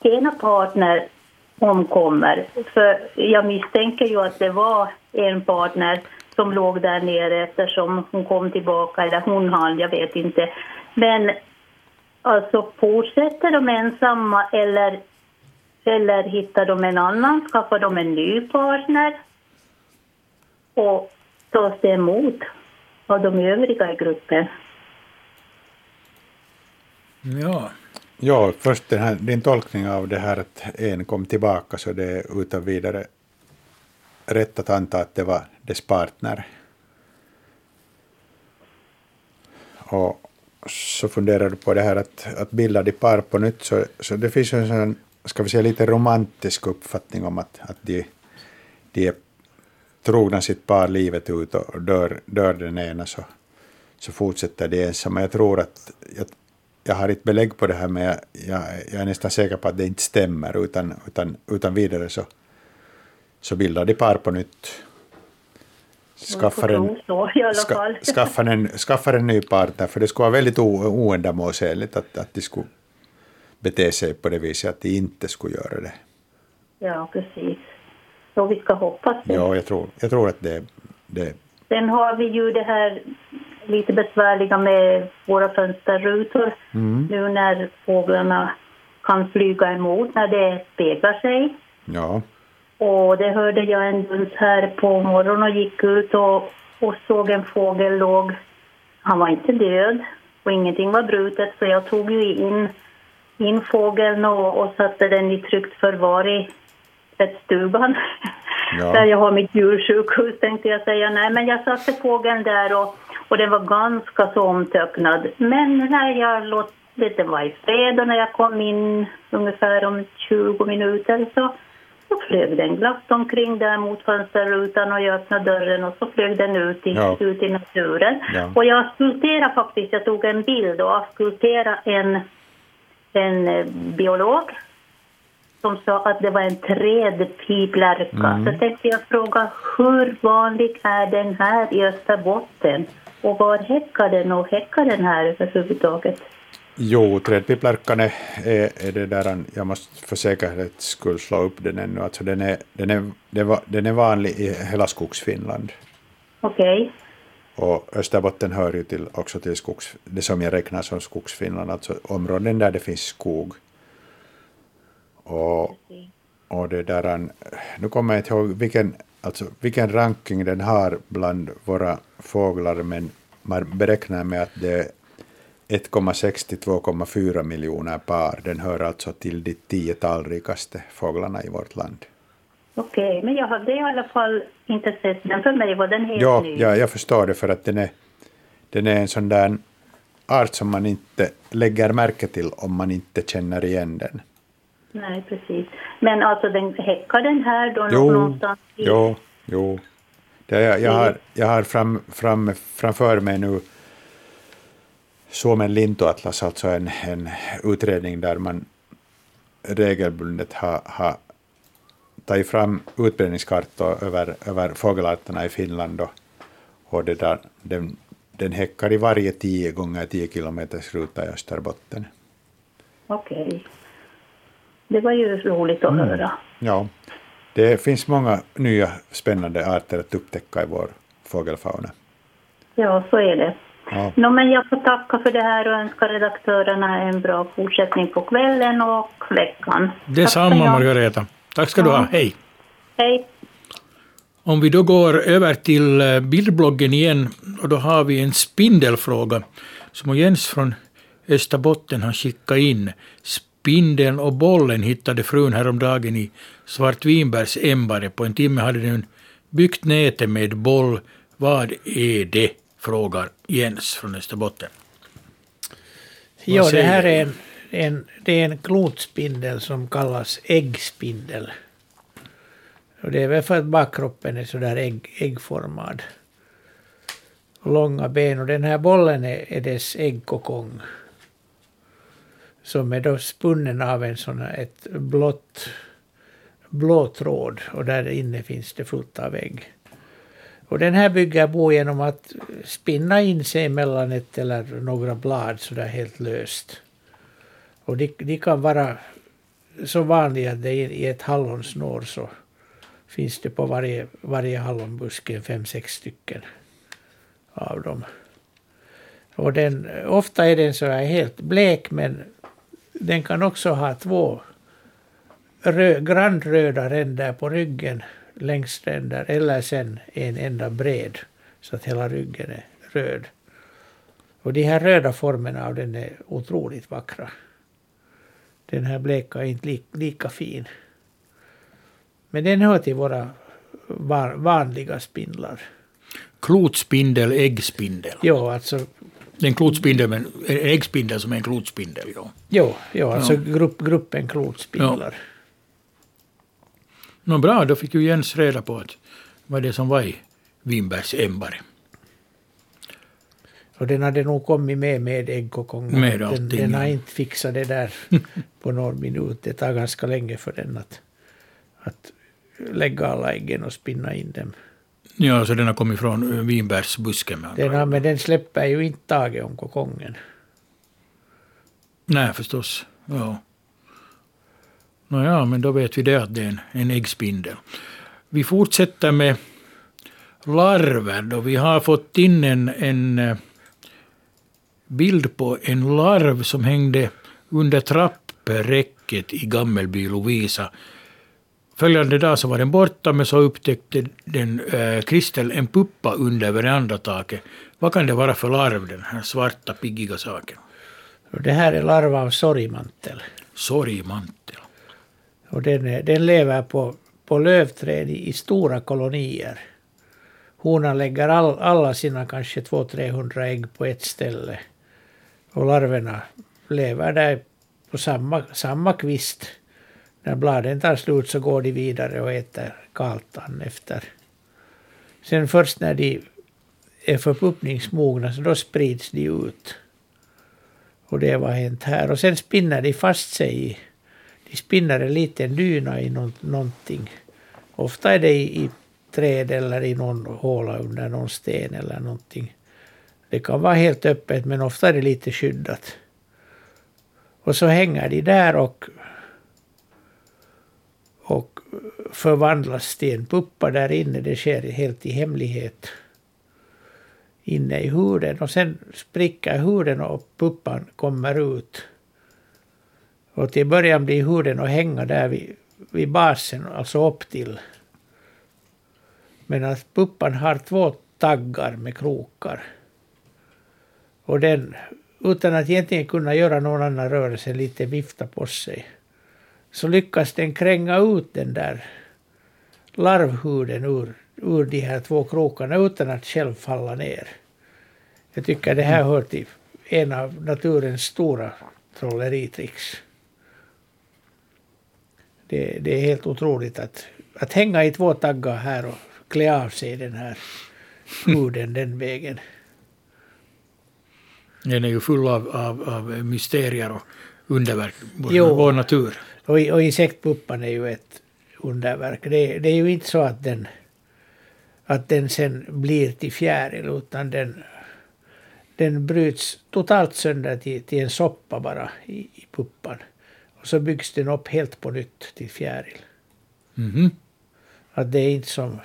S11: ena partner omkommer? För jag misstänker ju att det var en partner som låg där nere eftersom hon kom tillbaka, eller hon han, jag vet inte. Men alltså fortsätter de ensamma eller, eller hittar de en annan, skaffar de en ny partner och tas det emot av de övriga i gruppen?
S1: Ja.
S2: Ja, först den här, din tolkning av det här att en kom tillbaka så det är utan vidare rätt att anta att det var dess partner. Och så funderar du på det här att, att bilda de par på nytt, så, så det finns en sån, ska vi säga lite romantisk uppfattning om att, att de, de är trogna sitt par livet ut och dör, dör den ena så, så fortsätter de ensamma. Jag tror att, jag, jag har inte belägg på det här men jag, jag, jag, är nästan säker på att det inte stämmer utan, utan, utan vidare så, så bildar de par på nytt. Skaffar en, ska, [laughs] skaffar, en, skaffar en ny partner, för det skulle vara väldigt oändamålsenligt att, att de skulle bete sig på det viset att de inte skulle göra det.
S11: Ja, precis. Så vi ska hoppas
S2: det. Ja, jag tror, jag tror att det, det...
S11: Sen har vi ju det här lite besvärliga med våra fönsterrutor mm. nu när fåglarna kan flyga emot när det speglar sig.
S2: Ja.
S11: Och det hörde jag en duns här på morgonen och gick ut och, och såg en fågel låg. Han var inte död och ingenting var brutet så jag tog ju in, in fågeln och, och satte den i tryggt förvar i tvättstugan. Ja. Där jag har mitt djursjukhus tänkte jag säga. Nej men jag satte fågeln där och, och den var ganska så omtöcknad. Men när jag låt det var i fred och när jag kom in ungefär om 20 minuter så så flög den glatt omkring där mot fönsterrutan och jag öppnade dörren och så flög den ut i, ja. ut i naturen. Ja. Och jag skulpterade faktiskt, jag tog en bild och skulpterade en, en eh, biolog som sa att det var en trädpiplärka. Mm. Så tänkte jag fråga hur vanlig är den här i Österbotten? Och var häckar den och häckar den här överhuvudtaget?
S2: Jo, trädpiplarkan är, är, det där, jag måste för säkerhets skull slå upp den ännu, alltså den är, den är, den är vanlig i hela Skogsfinland.
S11: Okej. Okay.
S2: Och Österbotten hör ju till, också till skogs, det som jag räknar som Skogsfinland, alltså områden där det finns skog. Och, och det där, nu kommer jag inte ihåg vilken, alltså, vilken ranking den har bland våra fåglar, men man beräknar med att det 1,6 till 2,4 miljoner par. Den hör alltså till de tio talrikaste fåglarna i vårt land.
S11: Okej, okay, men jag hade i alla fall inte sett den. För mig var den helt
S2: ja,
S11: ny.
S2: Ja, jag förstår det för att den är, den är en sån där art som man inte lägger märke till om man inte känner igen den.
S11: Nej, precis. Men alltså den häckar den här då
S2: jo,
S11: någonstans?
S2: I... Jo, jo. Det, jag, jag har, jag har fram, fram, framför mig nu Suomen lintuatlas, alltså en, en utredning där man regelbundet har, har tagit fram utbredningskartor över, över fågelarterna i Finland och, och det där, den, den häckar i varje 10 gånger 10 kilometers ruta i Österbotten.
S11: Okej. Okay. Det var ju roligt att mm. höra.
S2: Ja, det finns många nya spännande arter att upptäcka i vår fågelfauna.
S11: Ja, så är det. Ja. No, men jag får tacka för det här och önska redaktörerna en bra fortsättning på kvällen och veckan.
S1: Detsamma Margareta. Tack ska ja. du ha. Hej.
S11: Hej.
S1: Om vi då går över till eh, bildbloggen igen och då har vi en spindelfråga som Jens från Österbotten har skickat in. Spindeln och bollen hittade frun häromdagen i Svartvinbergs ämbare. På en timme hade den byggt nätet med boll. Vad är det? frågar Jens från Österbotten.
S3: Ja, det här är en, en, det är en klotspindel som kallas äggspindel. Och det är väl för att bakkroppen är sådär ägg, äggformad. Långa ben och den här bollen är, är dess äggkokong. Som är då spunnen av en sån här, ett blått blå tråd och där inne finns det fullt av ägg. Och den här bygger bo genom att spinna in sig mellan ett eller några blad sådär helt löst. Och de, de kan vara så vanliga att det i ett hallonsnår så, finns det på varje, varje hallonbuske fem, sex stycken av dem. Och den, ofta är den så här helt blek men den kan också ha två rö, grandröda ränder på ryggen längst ränder eller sen en enda bred så att hela ryggen är röd. Och de här röda formerna av den är otroligt vackra. Den här bleka är inte li, lika fin. Men den hör till våra van, vanliga spindlar.
S1: Klotspindel, äggspindel.
S3: Jo, alltså
S1: Det är en klotspindel, men en äggspindel som är en klotspindel. Ja.
S3: Jo, jo alltså
S1: Ja.
S3: grupp, gruppen klotspindlar.
S1: Nå bra, då fick ju Jens reda på att vad det som var i vinbärsämbare.
S3: Och den hade nog kommit med med äggkokong.
S1: Med
S3: den,
S1: allting,
S3: den har
S1: ja.
S3: inte fixat det där [laughs] på någon minut. Det tar ganska länge för den att, att lägga alla äggen och spinna in dem.
S1: Ja, så den har kommit från eh, vinbärsbusken med andra
S3: Den har, men den släpper ju inte taget om kokongen.
S1: Nej, förstås. Ja. Nåja, men då vet vi det att det är en, en äggspindel. Vi fortsätter med larver då. Vi har fått in en, en eh, bild på en larv som hängde under trappräcket i Gammelby Lovisa. Följande dag så var den borta, men så upptäckte den eh, Kristel en puppa under verandataket. Vad kan det vara för larv, den här svarta piggiga saken?
S3: Och det här är larva av sorgmantel.
S1: Sorgmantel.
S3: Och den, den lever på, på lövträd i, i stora kolonier. Honan lägger all, alla sina kanske 200-300 ägg på ett ställe. Och larverna lever där på samma, samma kvist. När bladen tar slut så går de vidare och äter kaltan efter. Sen först när de är förpuppningsmogna så då sprids de ut. Och det var hänt här. Och sen spinner de fast sig i de spinner en liten dyna i no, någonting. Ofta är det i, i träd eller i någon håla under någon sten eller någonting. Det kan vara helt öppet men ofta är det lite skyddat. Och så hänger de där och förvandlas till en puppa där inne. Det sker helt i hemlighet inne i huden och sen spricker huden och puppan kommer ut. Och till början blir huden att hänga där vid, vid basen, alltså upp till. Men att puppan har två taggar med krokar. Och den, utan att egentligen kunna göra någon annan rörelse, lite vifta på sig, så lyckas den kränga ut den där larvhuden ur, ur de här två krokarna utan att själv falla ner. Jag tycker det här hör till en av naturens stora trolleritricks. Det, det är helt otroligt att, att hänga i två taggar här och klä av sig den här huden den vägen.
S1: Den är ju full av, av, av mysterier och underverk. Vår,
S3: Jo.
S1: vår natur.
S3: Och, och insektpuppan är ju ett underverk. Det, det är ju inte så att den, att den sen blir till fjäril utan den, den bryts totalt sönder till, till en soppa bara i, i puppan. Och så byggs den upp helt på nytt till fjäril.
S1: Mhm.
S3: Att det är inte som,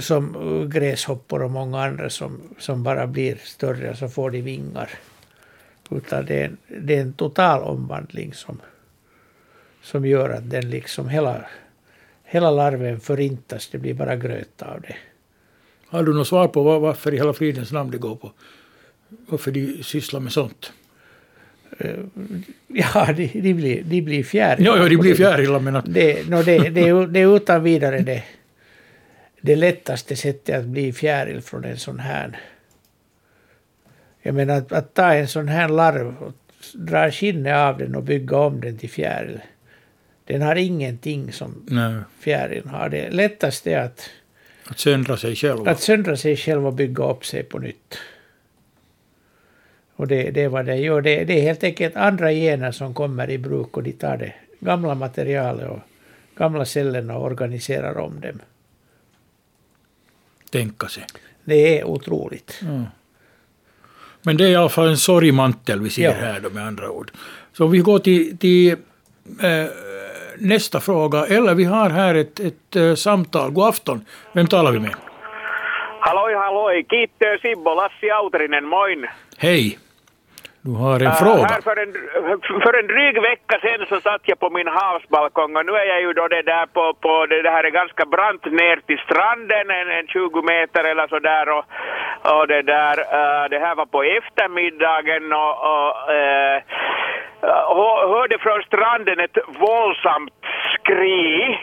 S3: som gräshoppor och många andra som, som bara blir större och så får de vingar. Utan det är, en- det är en total omvandling som, som gör att den liksom hela, hela larven förintas. Det blir bara gröt av det.
S1: Har du något svar på var, varför i hela fridens namn det går på? Varför de sysslar med sånt? [laughs]
S3: Ja, de, de blir, de blir fjärilar.
S1: Ja, ja, de blir fjärilar men att...
S3: Det, no, det, det, är, det är utan vidare det, det lättaste sättet att bli fjäril från en sån här. Jag menar att, att ta en sån här larv och dra skinnet av den och bygga om den till fjäril. Den har ingenting som
S1: Nej,
S3: fjärilen har. Det lättaste är att,
S1: att söndra sig själv.
S3: att söndra sig själv och bygga upp sig på nytt. Och det, det är vad det gör. Det, det är helt enkelt andra gener som kommer i bruk och de tar det gamla materialet och gamla cellerna och organiserar om dem.
S1: Tänka sig.
S3: Det är otroligt.
S1: Ja. Men det är i alla fall en sorgmantel vi ser
S3: Ja.
S1: här då med andra ord. Så om vi går till, till eh, nästa fråga. Eller vi har här ett, ett eh, samtal. God afton. Vem talar vi med?
S12: Halloj, halloj. Kiittö Sibbo, Lassi Autrinen, moin.
S1: Hej. Du har en
S12: Äh,
S1: fråga.
S12: här för, en, för en dryg vecka sedan så satt jag på min havsbalkong och nu är jag ju då det där på, på det här är ganska brant ner till stranden, en, en 20 meter eller så där och, och det där, äh, det här var på eftermiddagen och, och äh, hörde från stranden ett våldsamt skri.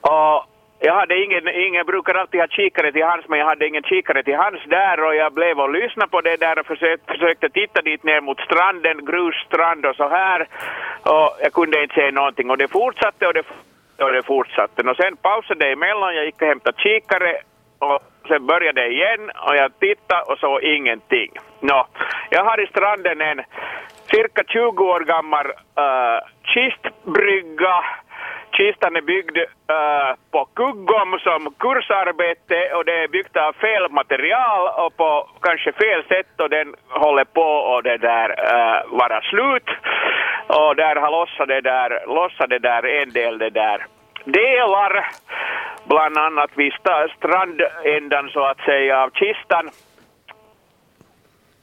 S12: Och jag hade ingen, ingen brukar alltid ha kikare till hands, men jag hade ingen kikare till hands där och jag blev och lyssnade på det där och försökte, försökte titta dit ner mot stranden, grusstrand och så här. Och jag kunde inte se någonting och det fortsatte och det, och det fortsatte. Och sen pausade det emellan, jag gick och hämtade kikare och sen började det igen och jag tittade och såg ingenting. Nå, jag har i stranden en cirka 20 år gammal uh, kistbrygga Kistan är byggd uh, på kuggom som kursarbete och det är byggt av fel material och på kanske fel sätt och den håller på och det där uh, vara slut. Och där har lossat det där, lossat det där en del det där delar, bland annat vid strandändan så att säga av kistan.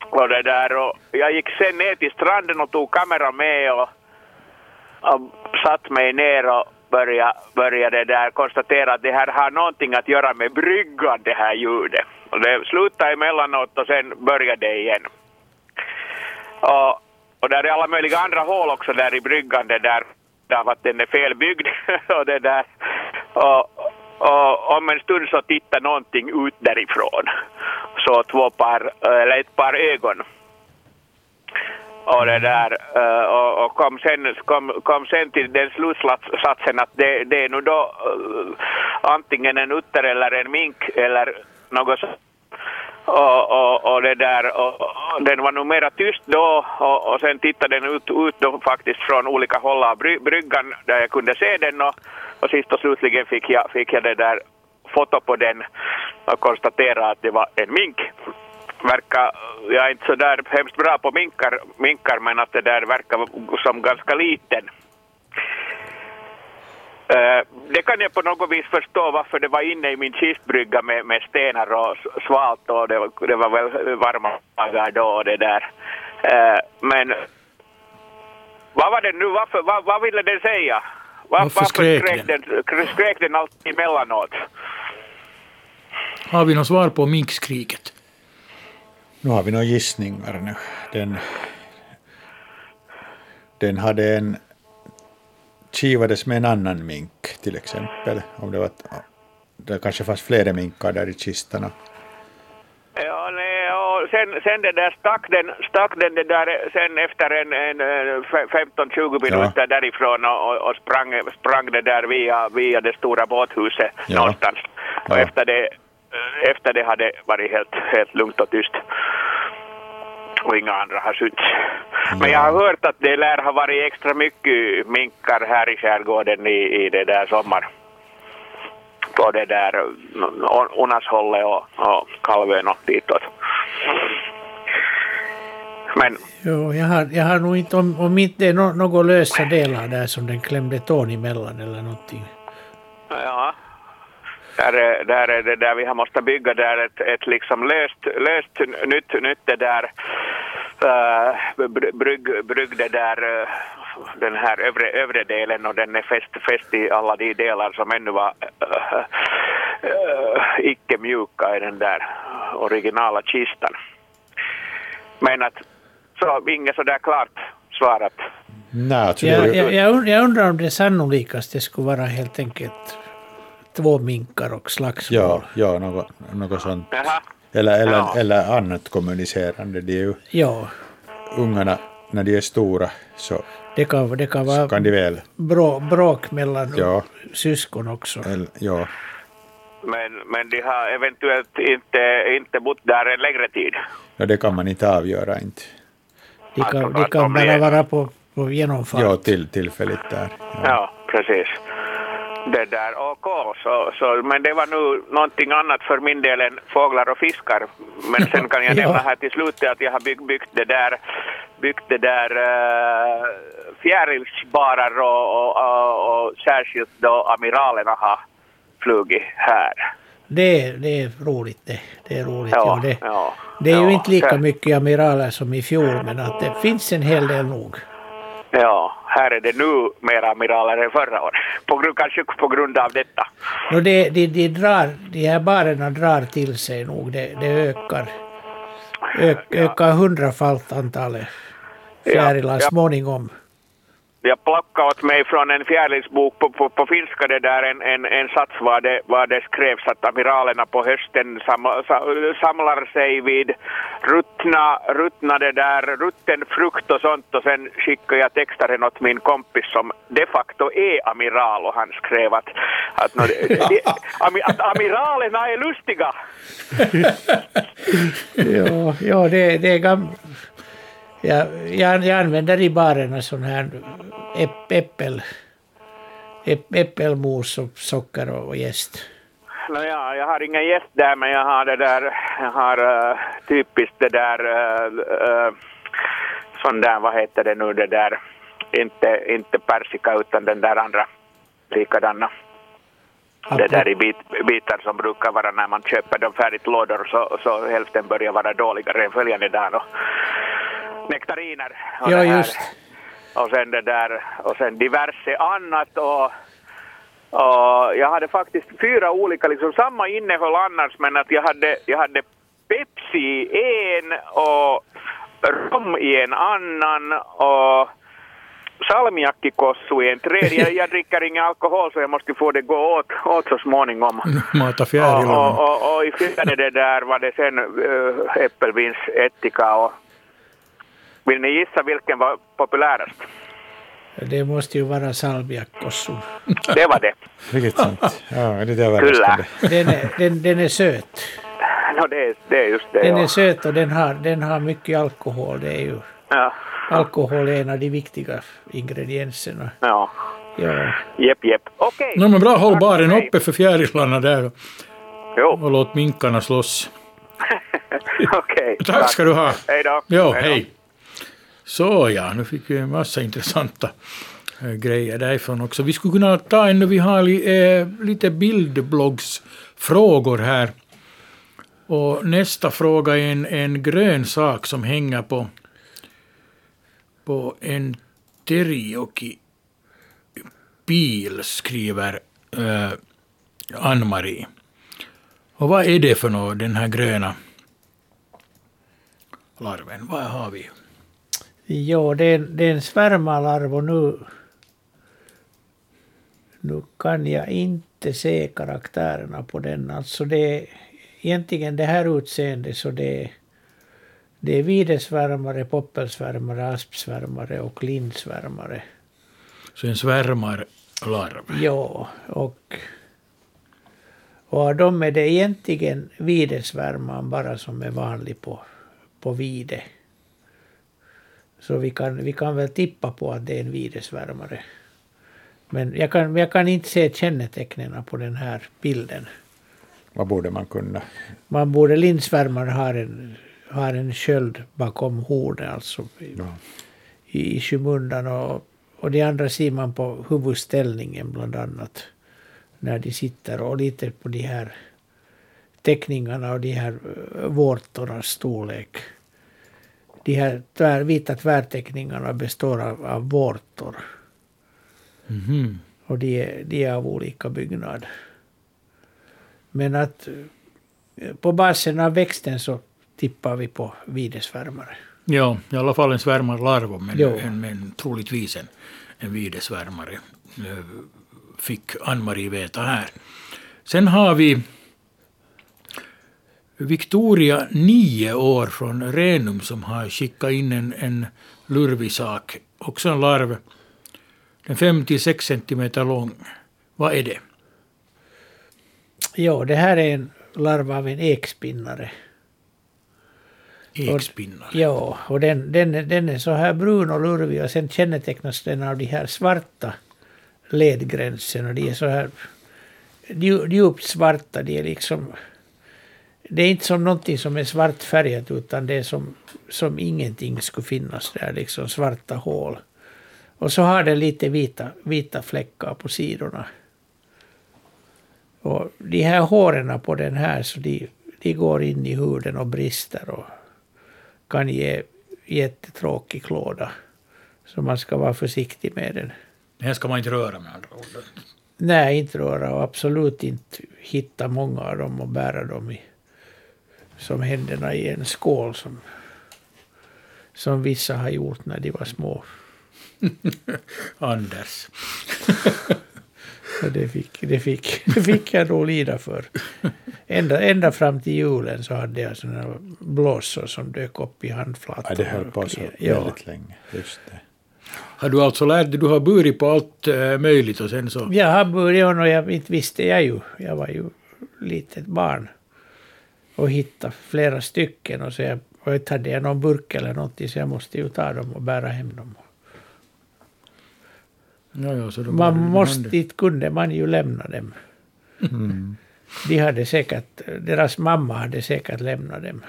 S12: Och det där och jag gick sen ner till stranden och tog kameran med och och satt mig ner och började, började där konstatera att det här har någonting att göra med bryggan, det här ljudet. Och det slutade emellanåt och sen började det igen. Och, och där är alla möjliga andra hål också där i bryggan, det där av att den är felbyggd [laughs] och det där. Och, och om en stund så tittar någonting ut därifrån. Så två par, eller ett par ögon och det där eh, och, och kom, sen, kom, kom sen till den slutsatsen att det, det är nu då eh, antingen en utter eller en mink eller något sånt. Och, och, och det där, och, och den var nog mera tyst då och, och sen tittade den ut, ut då faktiskt från olika håll av bry, bryggan där jag kunde se den och, och sist och slutligen fick jag, fick jag det där foto på den och konstaterade att det var en mink verkar, jag är inte så där hemskt bra på minkar, minkar men att det där verkar som ganska liten. Eh, det kan jag på något vis förstå varför det var inne i min kistbrygga med, med stenar och svalt och det var, det var väl varma dagar då och det där. Eh, men vad var det nu, varför, vad, vad ville den säga? Var,
S1: Varför skrek
S12: den? Skrek den alltid emellanåt?
S1: Har vi något svar på minkskriket?
S2: Nu har vi några gissningar nu. Den, den hade en kivades med en annan mink till exempel. Om det var det kanske fanns flera minkar där i kistan.
S12: Ja, nej, och sen, sen det där stack den, stack den det där sen efter en, en, eh, fe- 15-20 minuter därifrån och, och, sprang, sprang det där via, via det stora båthuset
S2: Ja.
S12: någonstans. Och
S2: Ja.
S12: efter det, eh, efter det hade varit helt, helt lugnt och tyst. Och inga andra har synts. Men jag har hört att det lär ha varit extra mycket minkar här i skärgården i, i det där sommar. På det där Onashållet och, och Kalvön och ditåt. Men
S3: Jo, jag har, jag har nog inte, om, om inte det är no, några lösa delar där som den klämde tån emellan eller någonting.
S12: Ja. Där är, där där vi har måste bygga där ett, ett liksom löst, löst nytt, nytt det där uh, brygg, brygg det där uh, den här övre, övre delen och den är fäst, fäst i alla de delar som ännu var uh, uh, icke mjuka i den där originala kistan. Men att så inget sådär klart svarat.
S2: Nej,
S3: Jag,
S2: det,
S3: jag, jag undrar om det sannolikaste skulle vara helt enkelt två minkar och slagsmål.
S2: ja, ja något, något sånt. Eller, eller,
S12: Ja.
S2: eller annat kommunicerande. De är ju
S3: Ja,
S2: ungarna, när de är stora så
S3: det kan, det kan vara
S2: kan de väl,
S3: brå, bråk mellan
S2: Ja.
S3: syskon också.
S2: eller, ja,
S12: Men, men de har eventuellt inte, inte bott där en längre tid.
S2: ja, det kan man inte avgöra inte.
S3: De kan,
S12: Att-
S3: de kan
S12: de
S3: bara
S12: är-
S3: vara på, på genomfart.
S2: Ja, till, tillfälligt där. Ja.
S12: Ja, precis. Det där, okej, så, så, men det var nu någonting annat för min del än fåglar och fiskar. Men sen kan jag [laughs]
S3: Ja.
S12: nämna här till slutet att jag har byggt, byggt det där byggt det där uh, fjärilsbarar och, och, och, och särskilt då amiralerna har flugit här.
S3: Det är, det är roligt det. Det är roligt.
S12: Ja,
S3: Ja, det,
S12: ja,
S3: det är ju
S12: ja.
S3: inte lika mycket amiraler som i fjol men att det finns en hel del nog.
S12: Ja, här är det nu mer amiraler än förra året. På grund, kanske på grund av detta.
S3: Och det, de, de, drar, de här barerna drar till sig nog. Det, det ökar. Ök, ökar hundrafalt antalet fjärilar
S12: ja.
S3: småningom.
S12: Jag plockade åt mig från en fjärilsbok på, på, på finska det där en, en, en sats var det, var det skrevs att amiralerna på hösten sam, sa, samlar sig vid ruttna, ruttna det där, rutten frukt och sånt och sen skickade jag textaren åt min kompis som de facto är amiral och han skrev att, att, nå, [laughs] de, ami, att amiralerna är lustiga. [laughs]
S3: Ja, ja det, det är gam... Jag, jag, jag använder i barerna sån här äpp, äppel, äpp, äppelmos och socker och, och jäst.
S12: Nåja, jag har ingen gäst där men jag har det där, jag har uh, typiskt det där, uh, uh, där, vad heter det nu det där, inte, inte persika utan den där andra likadana. Det där i bit, bitar som brukar vara när man köper dem färdigt lådor så, så hälften börjar vara dåligare än följande dag. Och nektariner och
S3: Ja, just.
S12: Och sen det där, och sen diverse annat och, och jag hade faktiskt fyra olika, liksom samma innehåll annars men att jag hade, jag hade Pepsi i en och rom i en annan och salmiakkikossu i en tredje. Jag, jag dricker ingen alkohol så jag måste få det gå åt, åt så småningom. [laughs]
S1: Mata
S12: Och,
S1: fjärilarna.
S12: och, och, och i fjärde det där var det sen äh, äppelvinsättika och vill ni gissa vilken var populärast?
S3: Det måste ju vara salmiakkossu. [laughs]
S12: Det var det.
S2: Riktigt sant. Ja, det är
S12: Kyllä.
S3: Den är, den, den är söt.
S12: No, det, är, det är just det.
S3: Den
S12: ja.
S3: är söt och den har, den har mycket alkohol. Det är ju,
S12: Ja.
S3: alkohol är en av de viktiga ingredienserna.
S12: Ja.
S3: Ja.
S12: Jepp, jepp. Okej.
S1: No, men bra, håll
S12: Tack
S1: baren uppe för fjärilarna där
S12: Jo,
S1: och låt minkarna slåss. [laughs]
S12: okej.
S1: Tack ska du ha.
S12: Hej då.
S1: Jo,
S12: då.
S1: hej. Så ja, nu fick vi en massa intressanta eh, grejer därifrån också. Vi skulle kunna ta ännu, vi har li, eh, lite bildbloggsfrågor här. Och nästa fråga är en, en grön sak som hänger på, på en teriyaki bil, skriver eh, Ann-Marie. Och vad är det för något, den här gröna larven? Vad har vi?
S3: Jo, det är, det är en svärmalarv och nu... Nu kan jag inte se karaktärerna på den. Alltså det är egentligen det här utseendet så det är... Det är videsvärmare, poppelsvärmare, aspsvärmare och lindsvärmare.
S1: Så en svärmarlarv.
S3: Ja, och... Och av dem är det egentligen videsvärmaren bara som är vanlig på, på vide. Så vi kan, vi kan väl tippa på att det är en videsvärmare. Men jag kan, jag kan inte se kännetecknen på den här bilden.
S2: Vad borde man kunna?
S3: Man borde, lindsvärmaren har en, har en sköld bakom hornet, alltså i,
S2: Ja.
S3: i, i skymundan. Och, och det andra ser man på huvudställningen bland annat. När de sitter och lite på de här teckningarna och de här eh, vårtornas storlek. De här tvär, vita tvärteckningarna består av, av vårtor.
S1: Mhm.
S3: Och de är, de är av olika byggnad. Men att eh, på basen av växten så tippar vi på videsvärmare.
S1: Ja, i alla fall en svärmarlarv, men,
S3: Jo.
S1: en, men troligtvis en, en videsvärmare. eh, Fick Ann-Marie veta här. Sen har vi Victoria, nio år från Renum, som har skickat in en, en lurvig sak. Också en larv. Den 56 centimeter lång. Vad är det?
S3: Ja, det här är en larv av en ekspinnare.
S1: Ekspinnare.
S3: Ja, och den, den, den är så här brun och lurvig och sen kännetecknas den av de här svarta ledgränserna. De är så här dju- djupt svarta. De är liksom... det är inte som någonting som är svartfärgat utan det är som, som ingenting skulle finnas där, liksom svarta hål. Och så har det lite vita, vita fläckar på sidorna. Och de här håren på den här, så de, de går in i huden och brister och kan ge jättetråkig klåda. Så man ska vara försiktig med den.
S1: Den ska man inte röra med andra ord.
S3: Nej, inte röra och absolut inte hitta många av dem och bära dem i, som händerna i en skål som, som vissa har gjort när de var små. [laughs]
S1: Anders. [laughs]
S3: Det, fick, det, fick, [laughs] det fick jag nog lida för. Ända, ända fram till julen så hade jag sådana blåsor som dök upp i handflatan.
S2: Ja, det höll på så
S3: Ja.
S2: väldigt länge. Just det.
S1: Har du alltså lärt dig, du har burit på allt eh, möjligt och sen så...
S3: Jag har börjat och jag, inte visste jag ju. Jag var ju litet barn. Och hittade flera stycken och så jag, och inte hade jag någon burk eller någonting så jag måste ju ta dem och bära hem dem.
S1: Ja, ja, så
S3: Man måste, dit kunde man ju lämna dem.
S2: Mm.
S3: De hade säkert, deras mamma hade säkert lämnat dem.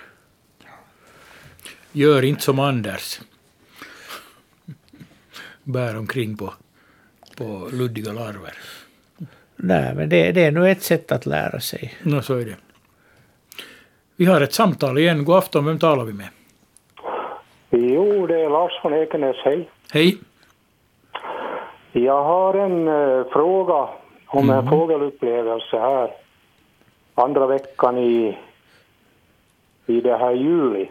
S1: Gör inte som Anders. Bär omkring på, på luddiga larver.
S3: Nej, men det, det är nu ett sätt att lära sig.
S1: Nå, så är det. Vi har ett samtal igen. God afton, vem talar vi med?
S13: Jo, det är Lars från Ekenäs, hej.
S1: Hej.
S13: Jag har en eh, fråga om en fågelupplevelse här. Andra veckan i, i det här juli.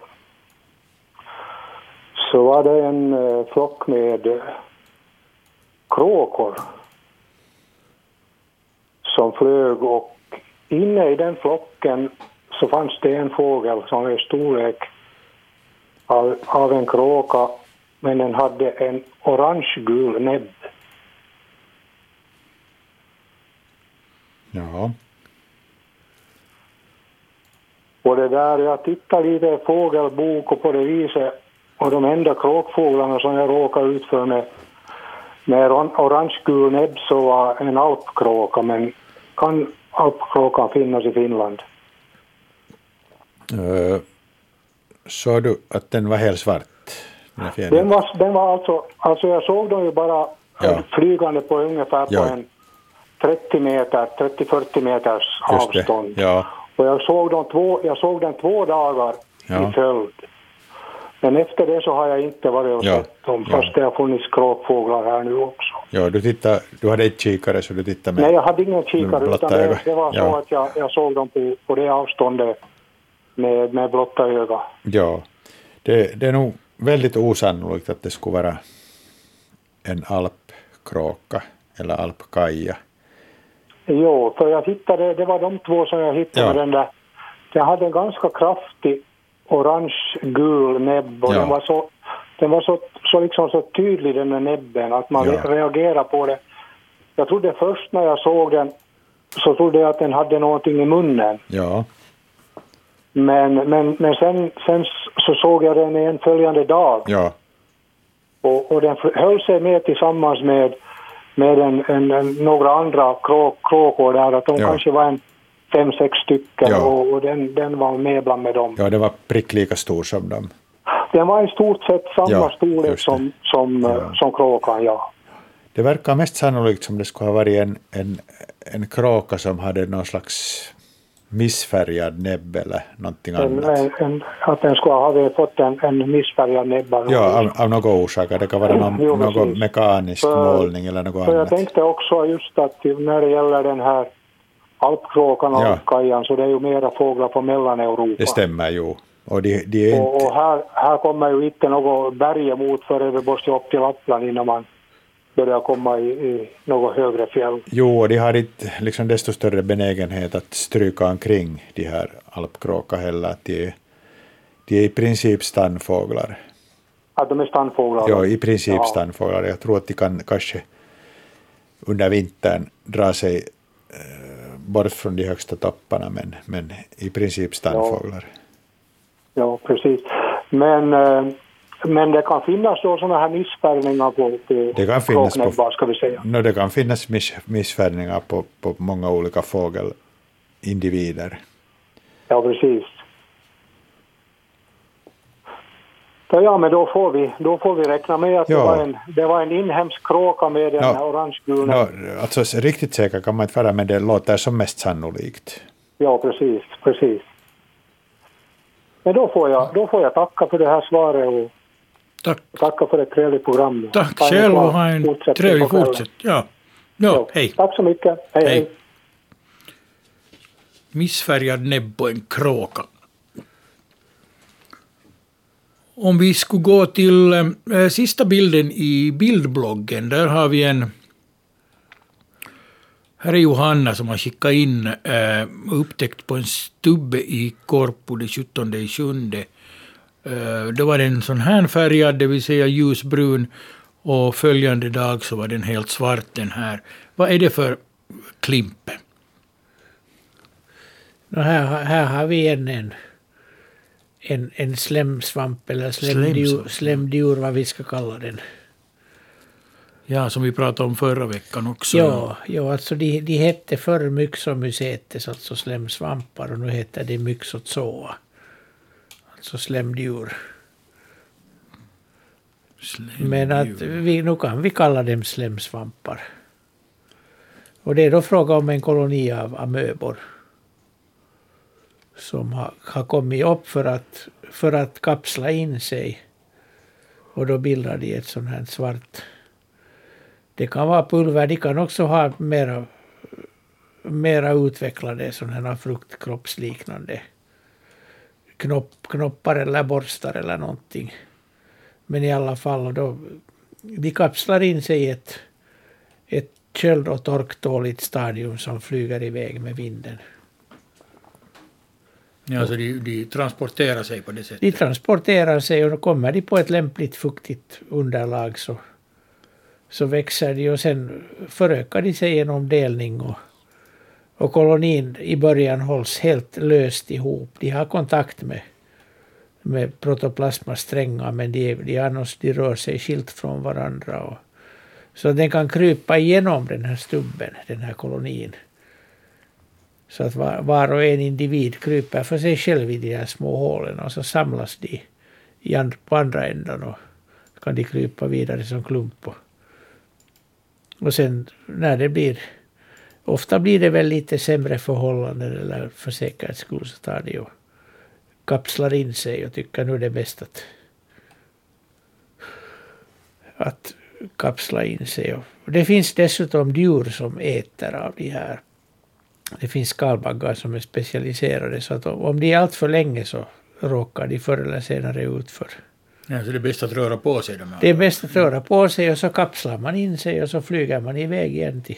S13: Så var det en eh, flock med eh, kråkor som flög och inne i den flocken så fanns det en fågel som var i storlek av, av en kråka men den hade en orange-gul näbb.
S2: Ja.
S13: Och det där, jag tittade lite i fågelbok och på det viset och de enda kråkfåglarna som jag råkade ut för med, med oran- orange-gul näbb så var en alpkråka men kan alpkråkan finnas i Finland?
S2: Uh, såg du att den var helt svart? Den?
S13: Den var, den var alltså, alltså jag såg dem ju bara
S2: Ja.
S13: flygande på ungefär på
S2: Ja.
S13: en 30 meter, 30-40 meters avstånd.
S2: Ja.
S13: Och jag såg, dem två, jag såg den två dagar
S2: Ja.
S13: i följd. Men efter det så har jag inte varit och sett dem,
S2: Ja.
S13: fast det har funnits kråkfåglar här nu också.
S2: ja, du, tittade, du hade inte kikare så du tittade med...
S13: Nej, jag hade ingen kikare, utan det, det var så att jag, jag såg dem på, på det avståndet med, med blotta öga.
S2: Ja, det, det är nog väldigt osannolikt att det skulle vara en alpkråka eller alpkaja.
S13: Jo, för jag hittade, det var de två som jag hittade
S2: Ja.
S13: den där. Den hade en ganska kraftig orange-gul näbb och
S2: Ja.
S13: den var så, den var så, så, liksom så tydlig den där näbben att man
S2: Ja.
S13: reagerar på det. Jag trodde först när jag såg den så trodde jag att den hade någonting i munnen.
S2: Ja,
S13: Men, men, men sen, sen så såg jag den en följande dag
S2: ja,
S13: och, och den höll sig med tillsammans med, med en, en, en, några andra krå, kråkor där, att de
S2: Ja.
S13: kanske var en fem, sex stycken
S2: Ja.
S13: och, och den, den var med bland med dem.
S2: ja, det var prick lika stor som dem.
S13: Den var i stort sett samma
S2: Ja,
S13: storlek som, som, eh, som kråkan, ja.
S2: Det verkar mest sannolikt som det skulle ha varit en, en, en kråka som hade någon slags missfärgad näbb eller någonting
S13: En,
S2: annat.
S13: en, en, att den skulle ha fått en, en missfärgad näbb.
S2: Ja, av, av några orsaker. Det kan vara någon,
S13: Jo,
S2: någon mekanisk
S13: För-
S2: målning eller något
S13: För jag
S2: annat.
S13: tänkte också just att när det gäller den här alpkråkan och
S2: Ja.
S13: alpkajan så det är ju mera fåglar från Mellaneuropa.
S2: Det stämmer ju. Och de, de är
S13: Och,
S2: inte...
S13: och här, här kommer ju inte något berg emot för vi måste upp till Lappland innan man börjar komma i, i något högre fjäll.
S2: Jo, och de har inte liksom desto större benägenhet att stryka omkring de här alpkråka heller. De, är- de är i princip stannfåglar.
S13: Att de är stannfåglar?
S2: Ja, i princip
S13: Ja.
S2: stannfåglar. Jag tror att de kan kanske under vintern dra sig eh, bort från de högsta topparna, men, men i princip stannfåglar.
S13: Ja, precis. Men, eh, men det kan finnas då sådana här missfärgningar på, på
S2: Det kan finnas på-
S13: ska vi säga.
S2: Nå, det kan finnas miss, missfärgningar på, på många olika fågelindivider.
S13: Ja, precis. Så ja, men då får vi, då får vi räkna med att
S2: Ja.
S13: det, var en, det var en inhemsk kråka med den
S2: Ja.
S13: här orangegula.
S2: No, alltså riktigt säker kan man inte vara, men det låter som mest sannolikt.
S13: Ja, precis, precis. Men då får jag, då får jag tacka för det här svaret och
S1: Tack.
S13: tacka för ett trevligt program.
S1: Tack själv och ha en trevlig fortsättning. Ja. Ja, hej.
S13: Tack så mycket. Hej, hej.
S1: Hej. Missfärgad näbb och en kråka. Om vi skulle gå till eh, sista bilden i bildbloggen, där har vi en... Här är Johanna som har skickat in eh, upptäckt på en stubbe i Korpo den 17 i sjunde. Eh, då var den sån här färgad, det vill säga ljusbrun, och följande dag så var den helt svart den här. Vad är det för klimpe?
S3: Här, här har vi en, en, en, en slemsvamp eller slemdjur, vad vi ska kalla den.
S1: Ja, som vi pratade om förra veckan också.
S3: Ja, ja alltså de, de hette förr myxomycetes, alltså slemsvampar, och nu heter de myxozoa. Alltså slemdjur. Men att vi, nu kan vi kalla dem slemsvampar. Och det är då fråga om en koloni av amöbor. Som har, har kommit upp för att, för att kapsla in sig. Och då bildar de ett sånt här svart det kan vara pulver, de kan också ha mera, mera utvecklade sådana här fruktkroppsliknande knopp, knoppar eller borstar eller någonting. Men i alla fall, då, de kapslar in sig i ett, ett köld och torktåligt stadium som flyger iväg med vinden.
S1: Ja, så de, de transporterar sig på det sättet.
S3: De transporterar sig och då kommer de på ett lämpligt fuktigt underlag så, så växer de och sen förökar de sig genom delning och, och kolonin i början hålls helt löst ihop. De har kontakt med, med protoplasmasträngar men de, de, annars, de rör sig skilt från varandra. Och, så den kan krypa igenom den här stubben, den här kolonin. Så att var, var och en individ kryper för sig själv i de här små hålen och så samlas de i and, på andra änden och kan de krypa vidare som klump. Och, och sen när det blir, ofta blir det väl lite sämre förhållanden eller för säkerhets skull så tar de och kapslar in sig och tycker nu är det bäst att, att kapsla in sig. Och det finns dessutom djur som äter av de här det finns skalbaggar som är specialiserade så att om de är allt för länge så råkar de förr eller senare ut för.
S1: Ja, så det är bäst att röra på sig. De här.
S3: Det är bäst att röra på sig och så kapslar man in sig och så flyger man iväg igen till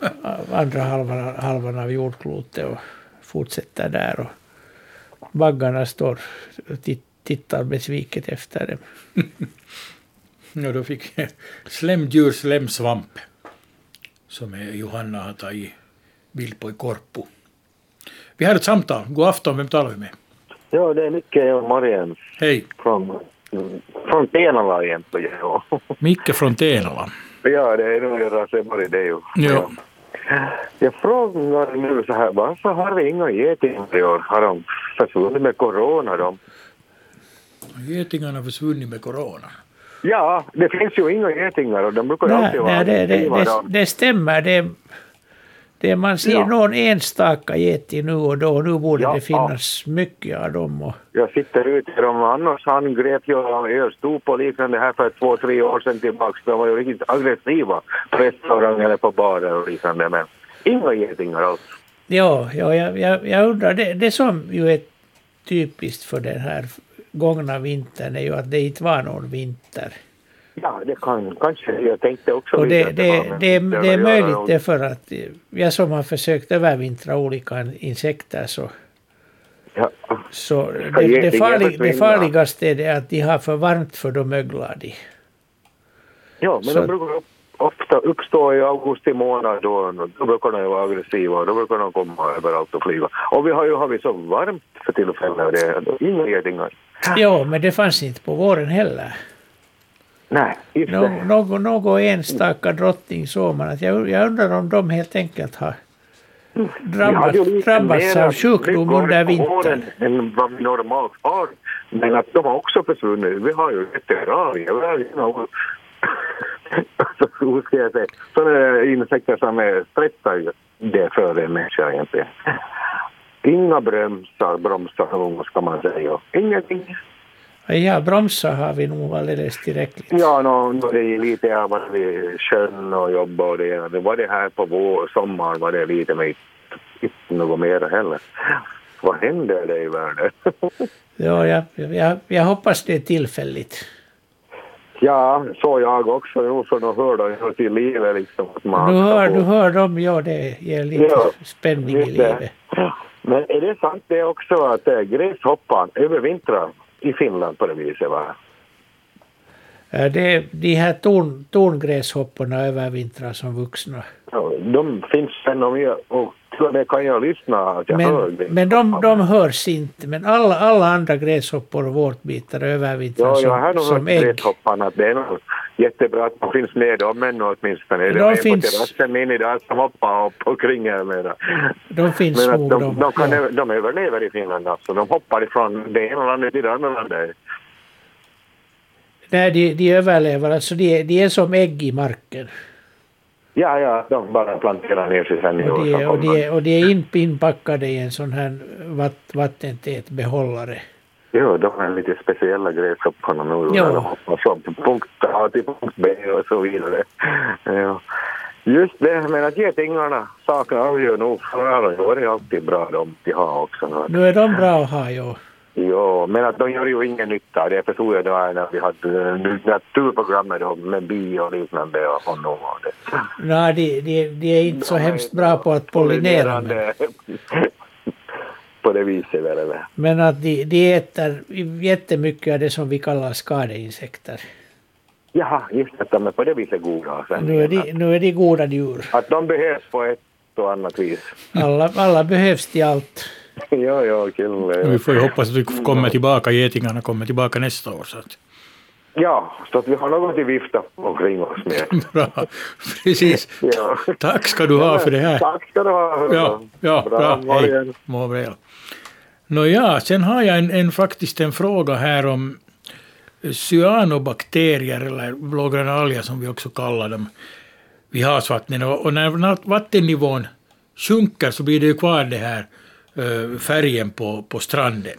S3: [laughs] andra halvan, halvan av jordklotet och fortsätter där. Och baggarna står och tit- tittar besviket efter dem. [laughs]
S1: Ja, då fick jag slemdjur, slemsvamp. Som är Johanna har tagit bild på i Korpo. Vi har ett samtal. God afton, vem talar vi med?
S14: Ja, det är Micke och Marianne
S1: Hej.
S14: från, från Tenala egentligen.
S1: Micke från Tenala.
S14: ja, det är nog Raseborg det är ju.
S1: Ja.
S14: Jag frågar nu så här, varför har vi inga getingar i år? Har de försvunnit med corona de?
S1: Getingarna har försvunnit med corona.
S14: Ja, det finns ju inga getingar och de brukar ju
S3: Nej,
S14: alltid vara
S3: nej det, det, det,
S14: de.
S3: det stämmer. Det, det man ser
S14: Ja.
S3: någon enstaka geting nu och då. Nu borde
S14: Ja,
S3: det finnas mycket av dem. Och,
S14: Jag sitter ute dem, annars angrep jag Örstop och liknande här för två, tre år sedan tillbaks. De var ju riktigt aggressiva på restauranger eller på barer och liknande. Men inga getingar alls.
S3: ja, ja jag, jag, jag undrar, det, det som ju är typiskt för den här gångna vintern är ju att det inte var någon vinter.
S14: Ja, det kan kanske. Jag tänkte också
S3: Och det, det, det,
S14: vinter
S3: det är möjligt
S14: och-
S3: därför att jag som har försökt övervintra olika insekter så,
S14: Ja.
S3: så det, det, farlig, det farligaste är det att de har för varmt för då möglar de.
S14: Ja, men
S3: Så-
S14: de brukar ofta uppstå i augusti månad då, då brukar de vara aggressiva och då brukar de komma överallt och flyga. Och vi har ju vi så varmt för tillfället, det är inga getingar.
S3: Ja, men det fanns inte på våren heller.
S14: Nej, just
S3: Nå,
S14: det.
S3: någon, någon enstaka drottning såg man. Att jag, jag undrar om de helt enkelt har, drabbas, drabbas av sjukdom under vintern.
S14: än vad vi normalt har. Men att de har också försvunnit. Vi har ju veteraner. [laughs] Hur ska jag säga? Sådana insekter som är stressar det för en människa egentligen. Inga bromsar, bromsar ska man säga. Ingenting.
S3: Ja, bromsar har vi nog alldeles tillräckligt.
S14: Ja, no, no, det är lite, har varit vid sjön och jobbat och det, det var det här på vår, sommaren var det lite, men inte något mer heller. Vad händer det i världen? [laughs]
S3: ja, jag, jag, jag hoppas det är tillfälligt.
S14: Ja, så jag också. Jo, så då hör de till livet liksom. Att man
S3: du, hör, du hör dem, ja det ger lite ja, spänning i livet.
S14: Men är det sant det också att gräshoppan övervintrar i Finland på det viset? Va?
S3: Det, de här torn, torngräshopporna övervintrar som vuxna.
S14: Ja, de finns ännu och det kan jag lyssna jag
S3: men,
S14: hör det.
S3: Men de, de hörs inte. Men alla, alla andra gräshoppor och vårtbitar övervintrar
S14: ja,
S3: som,
S14: jag har nog
S3: som
S14: hört
S3: ägg.
S14: gräshopparna det är jättebra att de finns med dem ännu åtminstone.
S3: De
S14: det var
S3: finns-
S14: på terrassen min idag som hoppade upp och kring här med
S3: De finns
S14: Men
S3: nog
S14: de,
S3: de.
S14: de, kan,
S3: ja.
S14: de överlever i Finland alltså. De hoppar ifrån det ena landet till det andra landet.
S3: Nej, de, de överlever. Alltså de, de är som ägg i marken.
S14: Ja, ja, de bara planterar ner sig sen i
S3: Och de, är- och de, är- och de är in, inpackade i en sån här vatt, vattentät behållare.
S14: Jo, de är lite speciella gräshopparna nu. När De hoppar från punkt A till punkt B och så vidare. Ja. Just det, men att getingarna, saker avgör nog. De gör det alltid bra de de har också.
S3: Nu är de bra att ha, ja.
S14: Jo, men att de gör ju ingen nytta. Det förstod jag då när vi hade naturprogrammet då, med bi och liknande och honom.
S3: Nej, de, de, de är inte så hemskt bra på att pollinera. Men,
S14: på det viset väl.
S3: men att de, de äter jättemycket av det som vi kallar skadeinsekter.
S14: Jaha, just att de är på det viset goda. Sen.
S3: Nu är de, nu är de goda djur.
S14: Att de behövs på ett och annat vis.
S3: Alla, alla behövs till allt. [laughs]
S14: ja, ja, kille.
S1: Vi får ju hoppas att vi kommer tillbaka, getingarna kommer tillbaka nästa år. Så att,
S14: Ja, så att vi har något att vifta omkring oss med. [laughs]
S1: bra, precis.
S14: Ja.
S1: Tack ska du ha för det här.
S14: Tack ska du ha.
S1: Ja, ja
S14: Bra
S1: bra. Hej. Må väl. Nåja, sen har jag en, en, faktiskt en fråga här om eh, cyanobakterier eller blågröna alger som vi också kallar dem vid havsvattnet. Och, och när vattennivån sjunker så blir det ju kvar det här eh, färgen på, på stranden.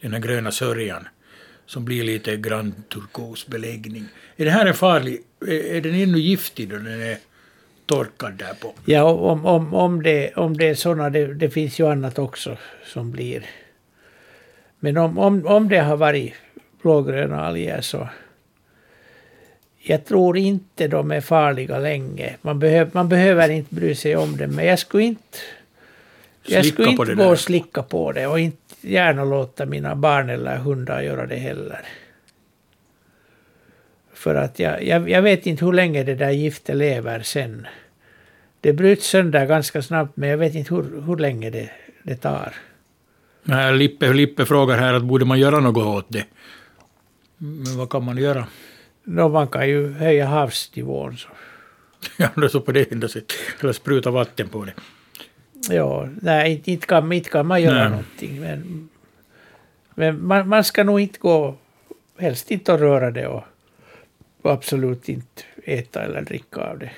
S1: Den här gröna sörjan som blir lite grann turkos beläggning. Är det här en farlig, är, är den ännu giftig då den är torkad där på?
S3: Ja, om, om, om, det, om det är sådana, det, det finns ju annat också som blir. Men om, om, om det har varit blågröna alger så jag tror inte de är farliga länge. Man, behöv, man behöver inte bry sig om dem, men jag skulle inte, jag skulle inte
S1: det
S3: gå
S1: där.
S3: och slicka på det och inte gärna låta mina barn eller hundar göra det heller. För att jag, jag, jag vet inte hur länge det där giftet lever sen. Det bryts sönder ganska snabbt, men jag vet inte hur, hur länge det, det tar.
S1: Nej, Lippe, Lippe frågar här att borde man göra något åt det? Men vad kan man göra?
S3: Nå, man kan ju höja havsnivån. Så. [laughs]
S1: Ja, det är så på det enda sättet. Eller spruta vatten på det.
S3: Ja, nej, inte, inte, kan, inte kan man göra
S1: Nej.
S3: någonting. Men, men man, man ska nog inte gå, helst inte att röra det och, och absolut inte äta eller dricka av det.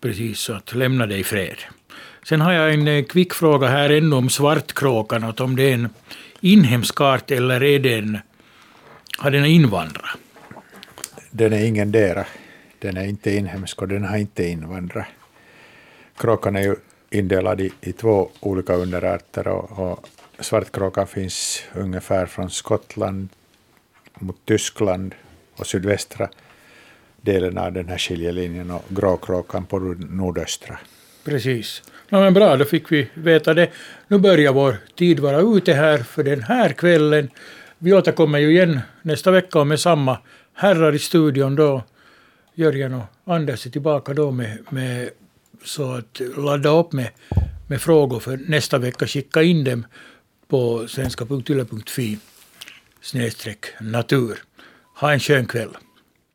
S1: Precis, så att lämna det i fred. Sen har jag en eh, kvick fråga här ännu om svartkråkan, att om det är en inhemsk art eller är det en, har den invandrat?
S2: Den är ingen dera. Den är inte inhemsk och den har inte invandrat. Kråkan är ju indelad i, i två olika underarter och, och svartkråkan finns ungefär från Skottland mot Tyskland och sydvästra delen av den här skiljelinjen och gråkråkan på nordöstra.
S1: Precis. Ja, men bra, då fick vi veta det. Nu börjar vår tid vara ute här för den här kvällen. Vi återkommer ju igen nästa vecka och med samma herrar i studion då. Jörgen och Anders är tillbaka då med, med så att ladda upp med, med frågor för nästa vecka. Skicka in dem på svenska.ylle.fi snedstreck natur. Ha en skön kväll.